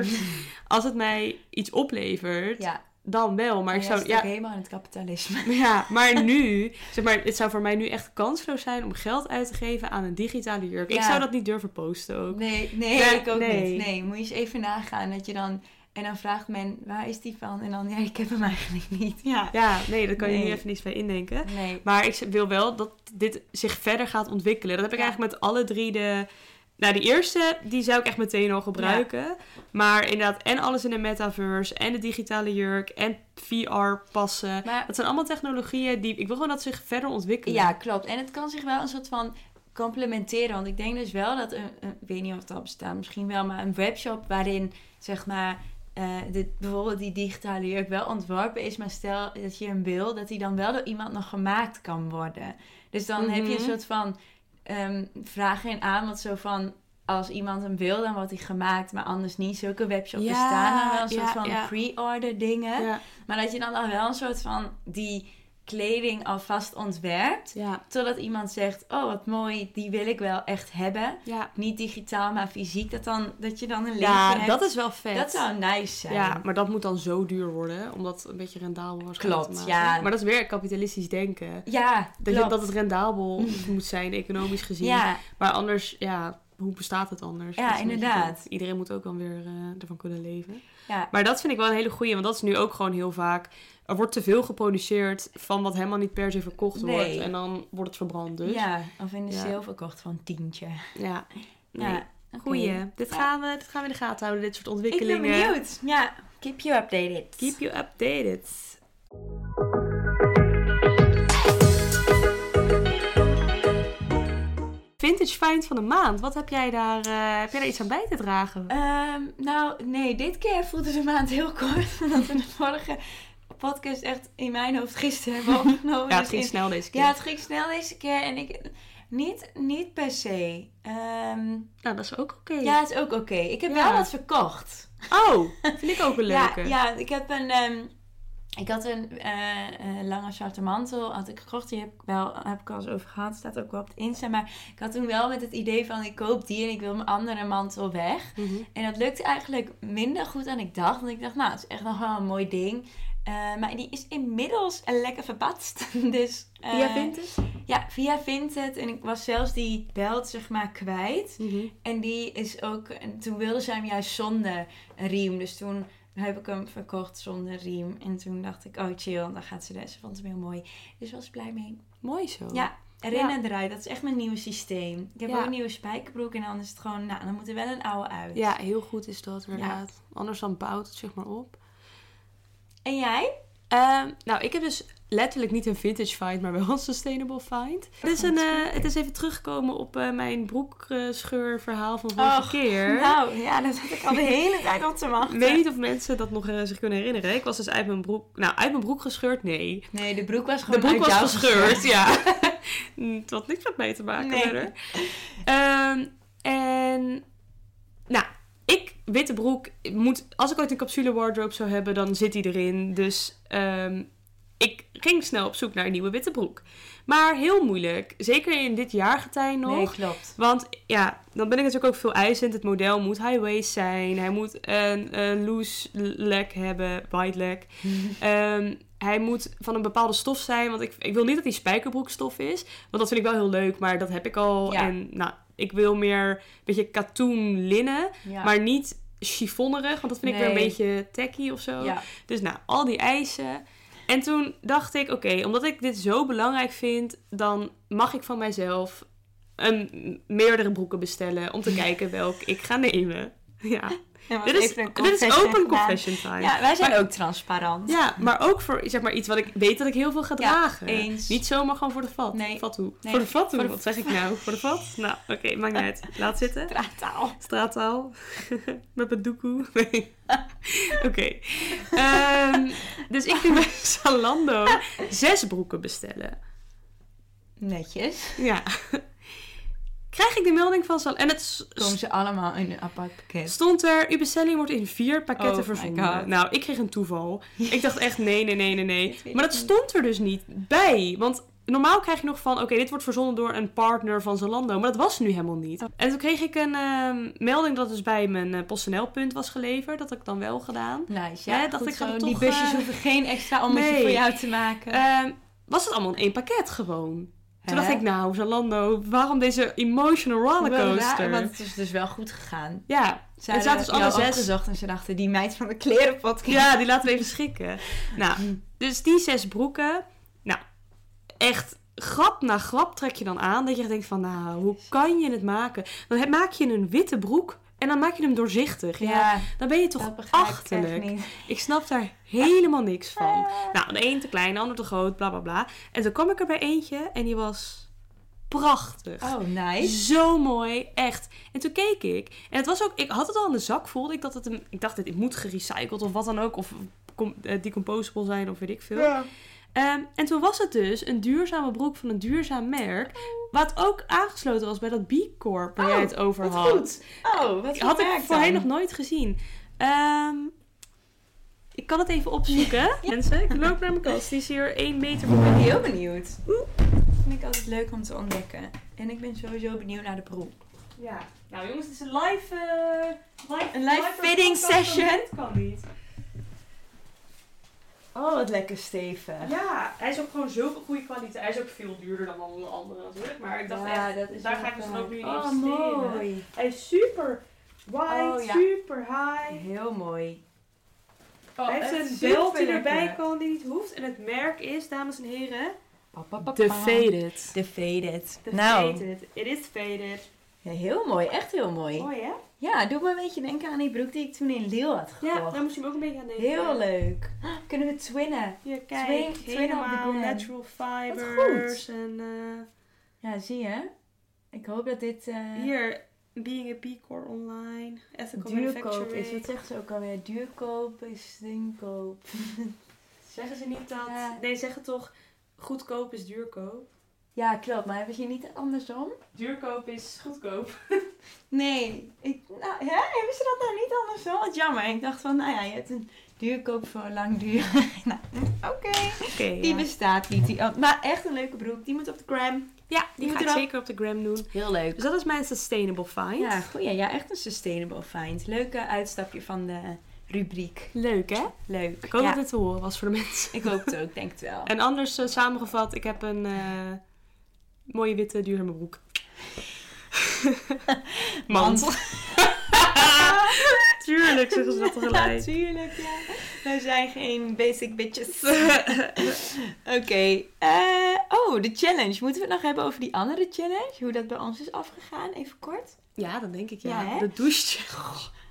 als het mij iets oplevert, Ja, dan wel. Maar ik jij zou... Ja, helemaal in het kapitalisme. (laughs) ja, maar (laughs) nu... Zeg maar, het zou voor mij nu echt kansloos zijn om geld uit te geven aan een digitale jurk. Ik zou dat niet durven posten ook. Nee, nee, Ja, ik ook nee. niet. Nee, moet je eens even nagaan dat je dan... En dan vraagt men, waar is die van? En dan, ja, ik heb hem eigenlijk niet. Ja. (laughs) Ja, nee, daar kan je nu even niets bij indenken. Nee. Maar ik wil wel dat dit zich verder gaat ontwikkelen. Dat heb ik eigenlijk met alle drie de... Nou, die eerste, die zou ik echt meteen al gebruiken. Maar inderdaad, en alles in de metaverse, en de digitale jurk, en VR passen. Maar Dat zijn allemaal technologieën die... Ik wil gewoon dat ze zich verder ontwikkelen. ja, klopt. En het kan zich wel een soort van complementeren. Want ik denk dus wel dat, een, een- ik weet niet of het al bestaat, misschien wel, maar een webshop waarin, zeg maar, eh, de, bijvoorbeeld die digitale jurk wel ontworpen is. Maar stel dat je hem wil, dat die dan wel door iemand nog gemaakt kan worden. Dus dan heb je een Mhm. soort van ehm vraag en aanbod zo van... Als iemand hem wil, dan wordt hij gemaakt, maar anders niet. Zulke webshops Ja, bestaan dan wel een soort ja, van ja. pre-order dingen. Maar dat je dan al wel een soort van die kleding alvast ontwerpt. ja, Totdat iemand zegt, oh wat mooi, die wil ik wel echt hebben. ja. Niet digitaal, maar fysiek. Dat, dan, dat je dan een linkje Ja, hebt. dat is wel vet. Dat zou nice zijn. Ja, maar dat moet dan zo duur worden, om dat een beetje rendabel waarschijnlijk Klopt, ja. Maar dat is weer kapitalistisch denken. Ja, Dat, je, dat het rendabel (laughs) moet zijn, economisch gezien. Ja, Maar anders, ja, hoe bestaat het anders? Ja, beetje inderdaad. het. Iedereen moet ook dan weer eh, ervan kunnen leven. Ja, Maar dat vind ik wel een hele goeie, want dat is nu ook gewoon heel vaak... Er wordt te veel geproduceerd van wat helemaal niet per se verkocht Nee. wordt. En dan wordt het verbrand dus. ja. Of in de Ja. sale verkocht van tientje. Ja. Nee. Ja. Goeie. Dit, Ja. gaan we, dit gaan we in de gaten houden, dit soort Ik ben ontwikkelingen. benieuwd. Ja, keep you updated. Keep you updated. Vintage find van de maand. Wat heb jij daar, eh, heb jij daar iets aan bij te dragen? Ehm, nou, nee, dit keer voelde de maand heel kort. (laughs) Omdat we de vorige podcast echt in mijn hoofd gisteren hebben (laughs) opgenomen. ja, het Dus ging in- snel deze keer. Ja, het ging snel deze keer. En ik... Niet, niet per se. Nou, dat is ook oké. ja, het is ook oké. Ik heb Ja. wel wat verkocht. Oh, (laughs) vind ik ook een leuke. Ja, ja, ik heb een... ehm, ik had een eh, eh, lange zwarte mantel, had ik gekocht. Die heb ik wel, heb ik al eens over gehad. Staat ook wel op het Insta. Maar ik had toen wel met het idee van, ik koop die en ik wil mijn andere mantel weg. Mhm. En dat lukte eigenlijk minder goed dan ik dacht. Want ik dacht, nou, het is echt nog wel een mooi ding. Eh, maar die is inmiddels lekker verpatst. (laughs) dus, eh, Via Vintage? Ja, via Vinted. En ik was zelfs die belt, zeg maar, kwijt. Mhm. En die is ook... En toen wilde ze hem juist zonder riem. Dus toen heb ik hem verkocht zonder riem. En toen dacht ik, oh chill, dan gaat ze dus. Ze vond hem heel mooi. Dus was blij mee. Mooi zo. Ja, erin Ja. en eruit. Dat is echt mijn nieuwe systeem. Ik heb Ja. ook een nieuwe spijkerbroek. En dan is het gewoon, nou, dan moet er wel een oude uit. Ja, heel goed is dat inderdaad. Anders dan bouwt het zeg maar op. En jij? Ehm, nou, ik heb dus letterlijk niet een vintage find, maar wel een sustainable find. Het is, een, eh, het is even teruggekomen op eh, mijn broekscheur verhaal van vorige Och, keer. Nou, ja, dat had ik al de hele tijd op te wachten. Ik weet niet of mensen dat nog eh, zich kunnen herinneren. Ik was dus uit mijn broek... Nou, uit mijn broek gescheurd? Nee. Nee, de broek was De gewoon broek uit was gescheurd, ja. (laughs) (laughs) Het had niks met mij te maken Nee. verder. Ehm, en... Nou, ik, witte broek, moet... Als ik ooit een capsule wardrobe zou hebben, dan zit die erin. Dus ehm, ik ging snel op zoek naar een nieuwe witte broek. Maar heel moeilijk. Zeker in dit jaargetij nog. Nee, klopt. Want ja, dan ben ik natuurlijk ook veel eisend. Het model moet high waist zijn. Hij moet een, een loose leg hebben, wide leg. (laughs) Ehm, hij moet van een bepaalde stof zijn. Want ik, ik wil niet dat hij spijkerbroekstof is. Want dat vind ik wel heel leuk, maar dat heb ik al. Ja. En nou, ik wil meer een beetje katoen linnen. Ja. Maar niet chiffonnerig, want dat vind ik weer een beetje tacky of zo. ja. Dus nou, al die eisen. En toen dacht ik, oké, omdat ik dit zo belangrijk vind, dan mag ik van mijzelf een, meerdere broeken bestellen om te (laughs) kijken welk ik ga nemen. Ja, dit is, een dit is open gedaan. confession time. Ja, wij zijn Maar- ook transparant. Ja, maar ook voor zeg maar, iets wat ik weet dat ik heel veel ga Ja, dragen. eens. Niet zomaar gewoon voor de vat. Nee. Voor de vat Voor de- Wat zeg ik nou? Voor de vat? (laughs) Nou, oké, maakt niet uit. Laat zitten. Straattaal. Straattaal. (laughs) Met mijn doekoe. (laughs) Nee. Oké. Ehm, dus ik ging bij Zalando zes broeken bestellen. Netjes. Ja. Krijg ik de melding van Zalando. En het Komen ze allemaal in een apart pakket. stond er, uw bestelling wordt in vier Oh pakketten my verzonden. Nou, ik kreeg een toeval. Ik dacht echt, nee, nee, nee, nee, nee. (laughs) Maar dat stond er dus niet bij. Want normaal krijg je nog van, oké, dit wordt verzonden door een partner van Zalando. Maar dat was nu helemaal niet. Oh. En toen kreeg ik een ehm, melding dat het dus bij mijn uh, PostNL-punt was geleverd. Dat had ik dan wel gedaan. Nice, Ja, ja. dacht ik, ga Die toch, busjes eh, hoeven geen extra ommetje nee. voor jou te maken. Ehm, was het allemaal in één pakket gewoon. Toen Hè? dacht ik, nou, Zalando, waarom deze emotional rollercoaster? want het is dus wel goed gegaan. Ja, Ze het zaten dus alle zes. en ze dachten, die meid van de klerenpot. Ja, die laten we even schikken. (laughs) Nou, dus die zes broeken. Nou, echt grap na grap trek je dan aan. Dat je denkt van, nou, hoe kan je het maken? Dan maak je een witte broek en dan maak je hem doorzichtig. Ja, Ja, dan ben je toch ik achterlijk. niet. Ik snap daar helemaal niks van. Nou, de een te klein, de ander te groot, bla bla bla. En toen kwam ik er bij eentje en die was prachtig. Oh, nice. Zo mooi, echt. En toen keek ik. En het was ook, ik had het al in de zak, voelde ik dat het een, ik dacht, dit moet gerecycled of wat dan ook. Of eh, decomposable zijn of weet ik veel. Ja. Ehm, en toen was het dus een duurzame broek van een duurzaam merk. Wat ook aangesloten was bij dat B Corp waar jij Oh, het over Wat had. goed. Oh, wat Had ik voorheen nog nooit gezien. Ehm, ik kan het even opzoeken. (laughs) Mensen, ik loop naar mijn kast. Die is hier 1 meter Ik van ben mij. heel benieuwd. Vind ik altijd leuk om te ontdekken. En ik ben sowieso benieuwd naar de broek. Ja. Nou jongens, het is een live... eh, live Een live fitting podcast van session. dit kan niet. Oh, wat lekker stevig. Ja, hij is ook gewoon zulke goede kwaliteit. Hij is ook veel duurder dan alle andere natuurlijk. Maar ik dacht echt, dat is daar ga ik dus ook nu in Oh, investeren. mooi. hij is super wide, Oh, ja. super high. Heel mooi. hij heeft een belt die erbij kan die niet hoeft. En het merk is, dames en heren, De The Faded. The Faded. The nou, Faded. It is faded. Ja, heel mooi. Echt heel mooi. Mooi hè? Ja, doe me een beetje denken aan die broek die ik toen in Lille had gekocht. Ja, daar moest je me ook een beetje aan denken. Heel leuk. Kunnen we twinnen? Hier, kijk. Twee- twee op de helemaal natural goed. fibers. En eh, Ja, zie je? Ik hoop dat dit uh, hier, being a B Corp online. Ethical duurkoop is. Wat zegt ze ook alweer? Duurkoop is duurkoop. (laughs) Zeggen ze niet dat... Ja. Nee, zeggen toch goedkoop is duurkoop? Ja, klopt. Maar hebben ze niet andersom? Duurkoop is goedkoop. (laughs) Nee. Ik, nou, hè? Hebben ze dat nou niet andersom? Wat jammer. Ik dacht van, nou ja, je hebt een duurkoop voor lang duur. (laughs) nou, oké. Oké, Die bestaat niet. Die, oh, maar echt een leuke broek. Die moet op de gram. Ja, die die moet ga ik erop. zeker op de gram doen. Heel leuk. Dus dat is mijn sustainable find. Ja, goeie. Ja, echt een sustainable find. Leuke uitstapje van de rubriek. Leuk hè? Leuk. Ik hoop ja, dat dit te horen was voor de mensen. ik hoop het (laughs) ook, denk het wel. En anders eh, samengevat, ik heb een eh, mooie witte duurzame broek. (laughs) Mand. (laughs) Tuurlijk zeggen ze dat tegelijk. Natuurlijk, ja. Wij zijn geen basic bitches. (laughs) Oké. eh, oh, de challenge. Moeten we het nog hebben over die andere challenge? Hoe dat bij ons is afgegaan? Even kort. Ja, dat denk ik ja. Ja, de douche.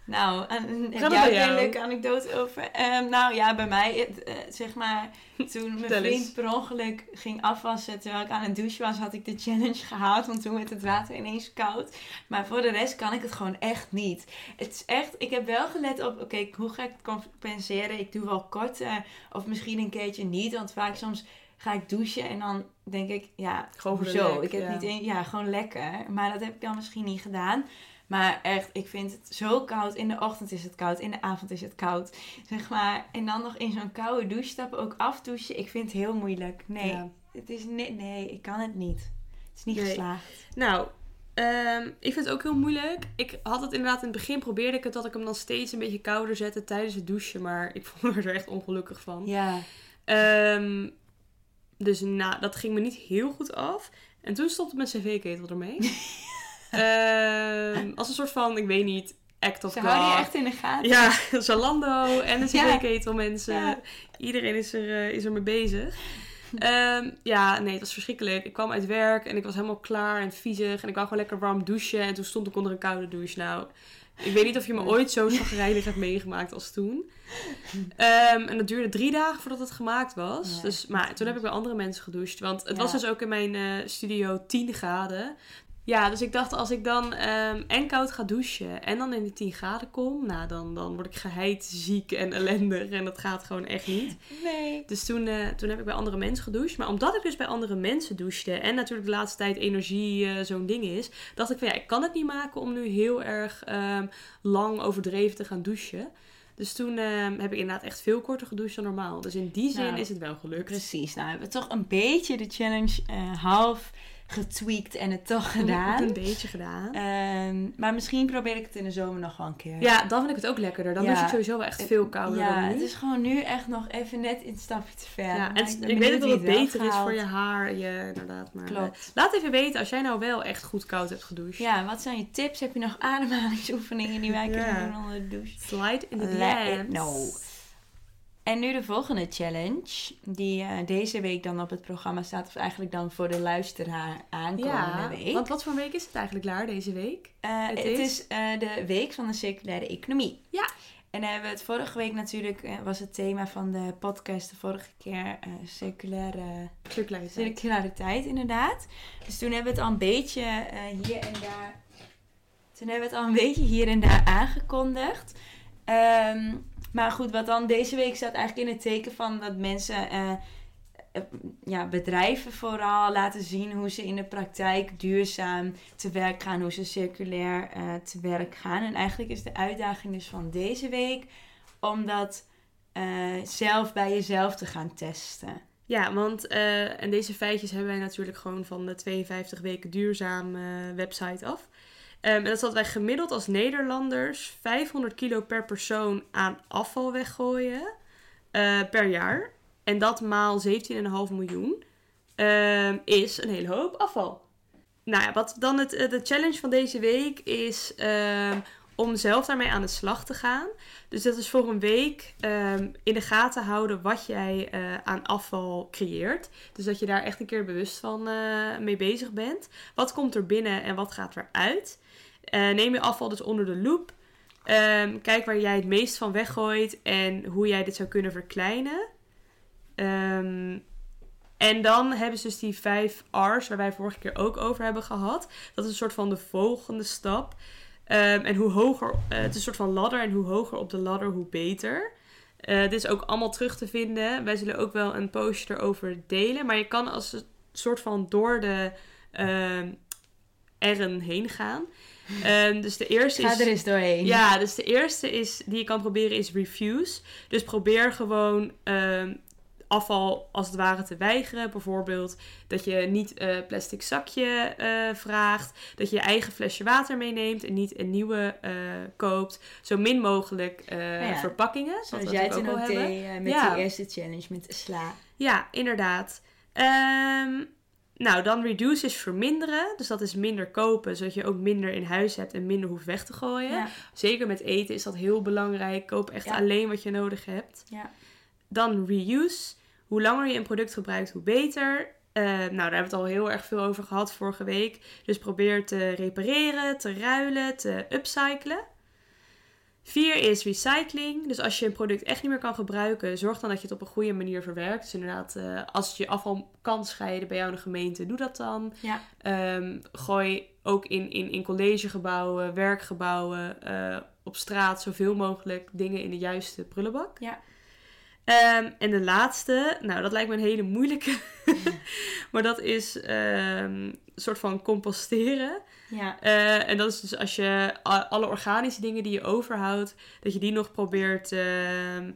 Nou, en, heb jij een leuke anekdote over? Ehm, nou ja, bij mij, het, eh, zeg maar, (laughs) toen mijn vriend per ongeluk ging afwassen terwijl ik aan het douchen was, had ik de challenge (laughs) gehaald. Want toen werd het water ineens koud. Maar voor de rest kan ik het gewoon echt niet. Het is echt, ik heb wel gelet op, oké, hoe ga ik het compenseren? Ik doe wel kort, of misschien een keertje niet. Want vaak soms ga ik douchen en dan denk ik, ja, Gewoon lek, ik heb ja. niet een, ja, gewoon lekker. Maar dat heb ik dan misschien niet gedaan. Maar echt, ik vind het zo koud. In de ochtend is het koud, in de avond is het koud. Zeg maar, en dan nog in zo'n koude douche stappen, ook afdouchen. Ik vind het heel moeilijk. Nee, Ja. het is nee, nee, ik kan het niet. Het is niet Nee. geslaagd. Nou, ehm, ik vind het ook heel moeilijk. Ik had het inderdaad in het begin probeerde ik het dat ik hem dan steeds een beetje kouder zette tijdens het douchen. Maar ik (laughs) vond er echt ongelukkig van. Ja. Ehm, dus nou, dat ging me niet heel goed af. En toen stopte mijn cv-ketel ermee. (laughs) Ehm, als een soort van, ik weet niet, act of Ze houden je echt in de gaten. Ja, (laughs) Zalando en de Ja. cv-ketel mensen. Ja. Iedereen is er, eh, is er mee bezig. Ehm, ja, nee, het was verschrikkelijk. Ik kwam uit werk en ik was helemaal klaar en viezig. En ik wou gewoon lekker warm douchen. En toen stond ik onder een koude douche. Nou, ik weet niet of je me ooit zo chagrijnig hebt meegemaakt als toen. Ehm, en dat duurde drie dagen voordat het gemaakt was. Ja, dus, maar toen heb ik bij andere mensen gedoucht. Want het Ja. was dus ook in mijn eh, studio 10 graden. Ja, dus ik dacht als ik dan ehm, en koud ga douchen en dan in de 10 graden kom, nou dan, dan word ik geheid, ziek en ellendig en dat gaat gewoon echt niet. Nee. Dus toen, eh, toen heb ik bij andere mensen gedoucht. Maar omdat ik dus bij andere mensen douchte en natuurlijk de laatste tijd energie eh, zo'n ding is, dacht ik van ja, ik kan het niet maken om nu heel erg ehm, lang overdreven te gaan douchen. Dus toen ehm, heb ik inderdaad echt veel korter gedoucht dan normaal. Dus in die zin Nou, is het wel gelukt. Precies. Nou, hebben we toch een beetje de challenge eh, half getweakt en het toch gedaan. Een beetje gedaan. Ehm, maar misschien probeer ik het in de zomer nog wel een keer. Ja, dan vind ik het ook lekkerder. Dan Ja. douche ik sowieso wel echt veel kouder Ja, dan nu. het is gewoon nu echt nog even net een stapje te ver. ja, en ik weet dat het beter is voor je haar. Je, inderdaad, maar, eh, Klopt. laat even weten als jij nou wel echt goed koud hebt gedoucht. Ja, wat zijn je tips? Heb je nog ademhalingsoefeningen die wij kunnen doen onder de douche? Slide in the Let DM's. En nu de volgende challenge, die eh, deze week dan op het programma staat, of eigenlijk dan voor de luisteraar aankomende Ja, week. want wat voor week is het eigenlijk, Klaar, deze week? Eh, het het is- is, eh, de week van de circulaire economie. Ja. En dan hebben we het vorige week natuurlijk, was het thema van de podcast de vorige keer, circulaire Circulariteit. Circulariteit, inderdaad. Dus toen hebben we het al een beetje hier en daar. Toen hebben we het al een beetje hier en daar aangekondigd. Ehm, maar goed, wat dan deze week staat eigenlijk in het teken van dat mensen, eh, eh, ja, bedrijven vooral laten zien hoe ze in de praktijk duurzaam te werk gaan, hoe ze circulair eh, te werk gaan. En eigenlijk is de uitdaging dus van deze week om dat zelf bij jezelf te gaan testen. Ja, want en deze feitjes hebben wij natuurlijk gewoon van de 52 weken duurzaam website af. Ehm, en dat is dat wij gemiddeld als Nederlanders 500 kilo per persoon aan afval weggooien eh, per jaar. En dat maal 17,5 miljoen ehm, is een hele hoop afval. Nou ja, wat dan het, eh, de challenge van deze week is ehm, om zelf daarmee aan de slag te gaan. Dus dat is voor een week in de gaten houden wat jij eh, aan afval creëert. Dus dat je daar echt een keer bewust van mee bezig bent. Wat komt er binnen en wat gaat eruit? Uh, neem je afval dus onder de loep. Ehm, kijk waar jij het meest van weggooit en hoe jij dit zou kunnen verkleinen. Ehm, en dan hebben ze dus die vijf R's, waar wij vorige keer ook over hebben gehad. Dat is een soort van de volgende stap. Ehm, en hoe hoger, uh, het is een soort van ladder. En hoe hoger op de ladder, hoe beter. Uh, dit is ook allemaal terug te vinden. Wij zullen ook wel een postje erover delen. Maar je kan als een soort van door de R'en heen gaan. Um, dus de eerste Ga is... er eens doorheen. Ja, dus de eerste is, die je kan proberen is refuse. Dus probeer gewoon um, afval als het ware te weigeren. Bijvoorbeeld dat je niet een uh, plastic zakje uh, vraagt. Dat je je eigen flesje water meeneemt en niet een nieuwe uh, koopt. Zo min mogelijk ja. verpakkingen. Zoals jij het ook deed met ja. die eerste challenge met sla. Ja, inderdaad. Um, nou, dan reduce is verminderen. Dus dat is minder kopen, zodat je ook minder in huis hebt en minder hoeft weg te gooien. Ja. Zeker met eten is dat heel belangrijk. Koop echt ja. alleen wat je nodig hebt. Ja. Dan reuse. Hoe langer je een product gebruikt, hoe beter. Uh, nou, daar hebben we het al heel erg veel over gehad vorige week. Dus probeer te repareren, te ruilen, te upcyclen. Vier is recycling. Dus als je een product echt niet meer kan gebruiken, zorg dan dat je het op een goede manier verwerkt. Dus inderdaad, uh, als je afval kan scheiden bij jou in de gemeente, doe dat dan. Ja. Um, gooi ook in, in, in collegegebouwen, werkgebouwen, uh, op straat zoveel mogelijk dingen in de juiste prullenbak. Ja. Um, en de laatste, nou dat lijkt me een hele moeilijke, (laughs) maar dat is um, een soort van composteren. Ja. Uh, en dat is dus als je alle organische dingen die je overhoudt, dat je die nog probeert uh, uh,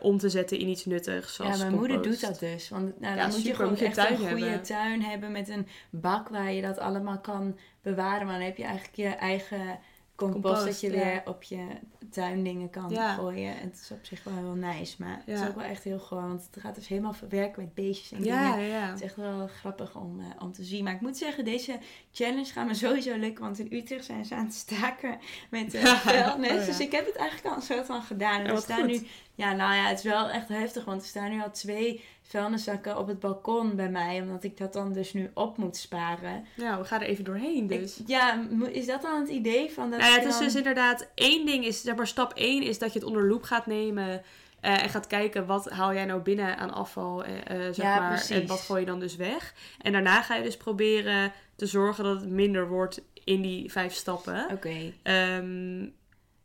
om te zetten in iets nuttigs. Zoals ja, mijn compost. moeder doet dat dus. Want nou, Ja, dan moet je gewoon Moet je echt tuin een goede hebben. tuin hebben met een bak waar je dat allemaal kan bewaren. Maar dan heb je eigenlijk je eigen compost, dat je ja. weer op je tuindingen kan Ja. gooien. En het is op zich wel heel nice. Maar het is ook wel echt heel gewoon. Want het gaat dus helemaal verwerken met beestjes en Ja, dingen. ja. Het is echt wel grappig om, eh, om te zien. Maar ik moet zeggen, deze challenge gaat me sowieso lukken. Want in Utrecht zijn ze aan het staken met eh (laughs) vuilnis. Oh. Dus ik heb het eigenlijk al een soort van gedaan. En wat staan nu... Ja, nou ja, het is wel echt heftig. Want er staan nu al twee vuilniszakken op het balkon bij mij. Omdat ik dat dan dus nu op moet sparen. Nou, we gaan er even doorheen dus. Ik- ja, is dat dan het idee van dat Nou ja, het is dan- dus inderdaad één ding is, zeg maar stap één is dat je het onder loep gaat nemen eh, en gaat kijken wat haal jij nou binnen aan afval, eh, zeg Ja, maar, precies. en wat gooi je dan dus weg. En daarna ga je dus proberen te zorgen dat het minder wordt in die vijf stappen. Oké. Ehm,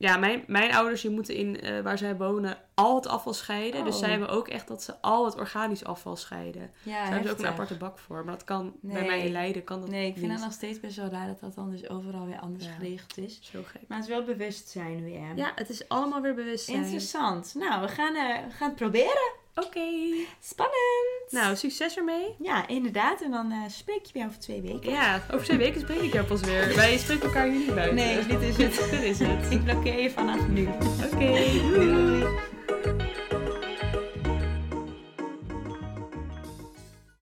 ja, mijn, mijn ouders die moeten in eh, waar zij wonen al het afval scheiden. Dus Oh. zij hebben ook echt dat ze al het organisch afval scheiden. Ja, Daar hebben ze ook een aparte bak voor. Maar dat kan bij mij in Leiden kan dat Nee, ik vind het nog steeds best wel raar dat dat dan dus overal weer anders Ja. geregeld is. Zo gek. Maar het is wel bewustzijn weer. Ja, het is allemaal weer bewustzijn. Interessant. Nou, we gaan, eh, we gaan het proberen. Oké. Spannend. Nou, succes ermee. Ja, inderdaad. En dan eh, spreek je weer over twee weken. Ja, over twee weken spreek ik jou pas weer. (laughs) Wij spreken elkaar hier niet buiten. Nee, dit is het. (laughs) dit is het. Ik blokkeer je vanaf nu. Oké, doei.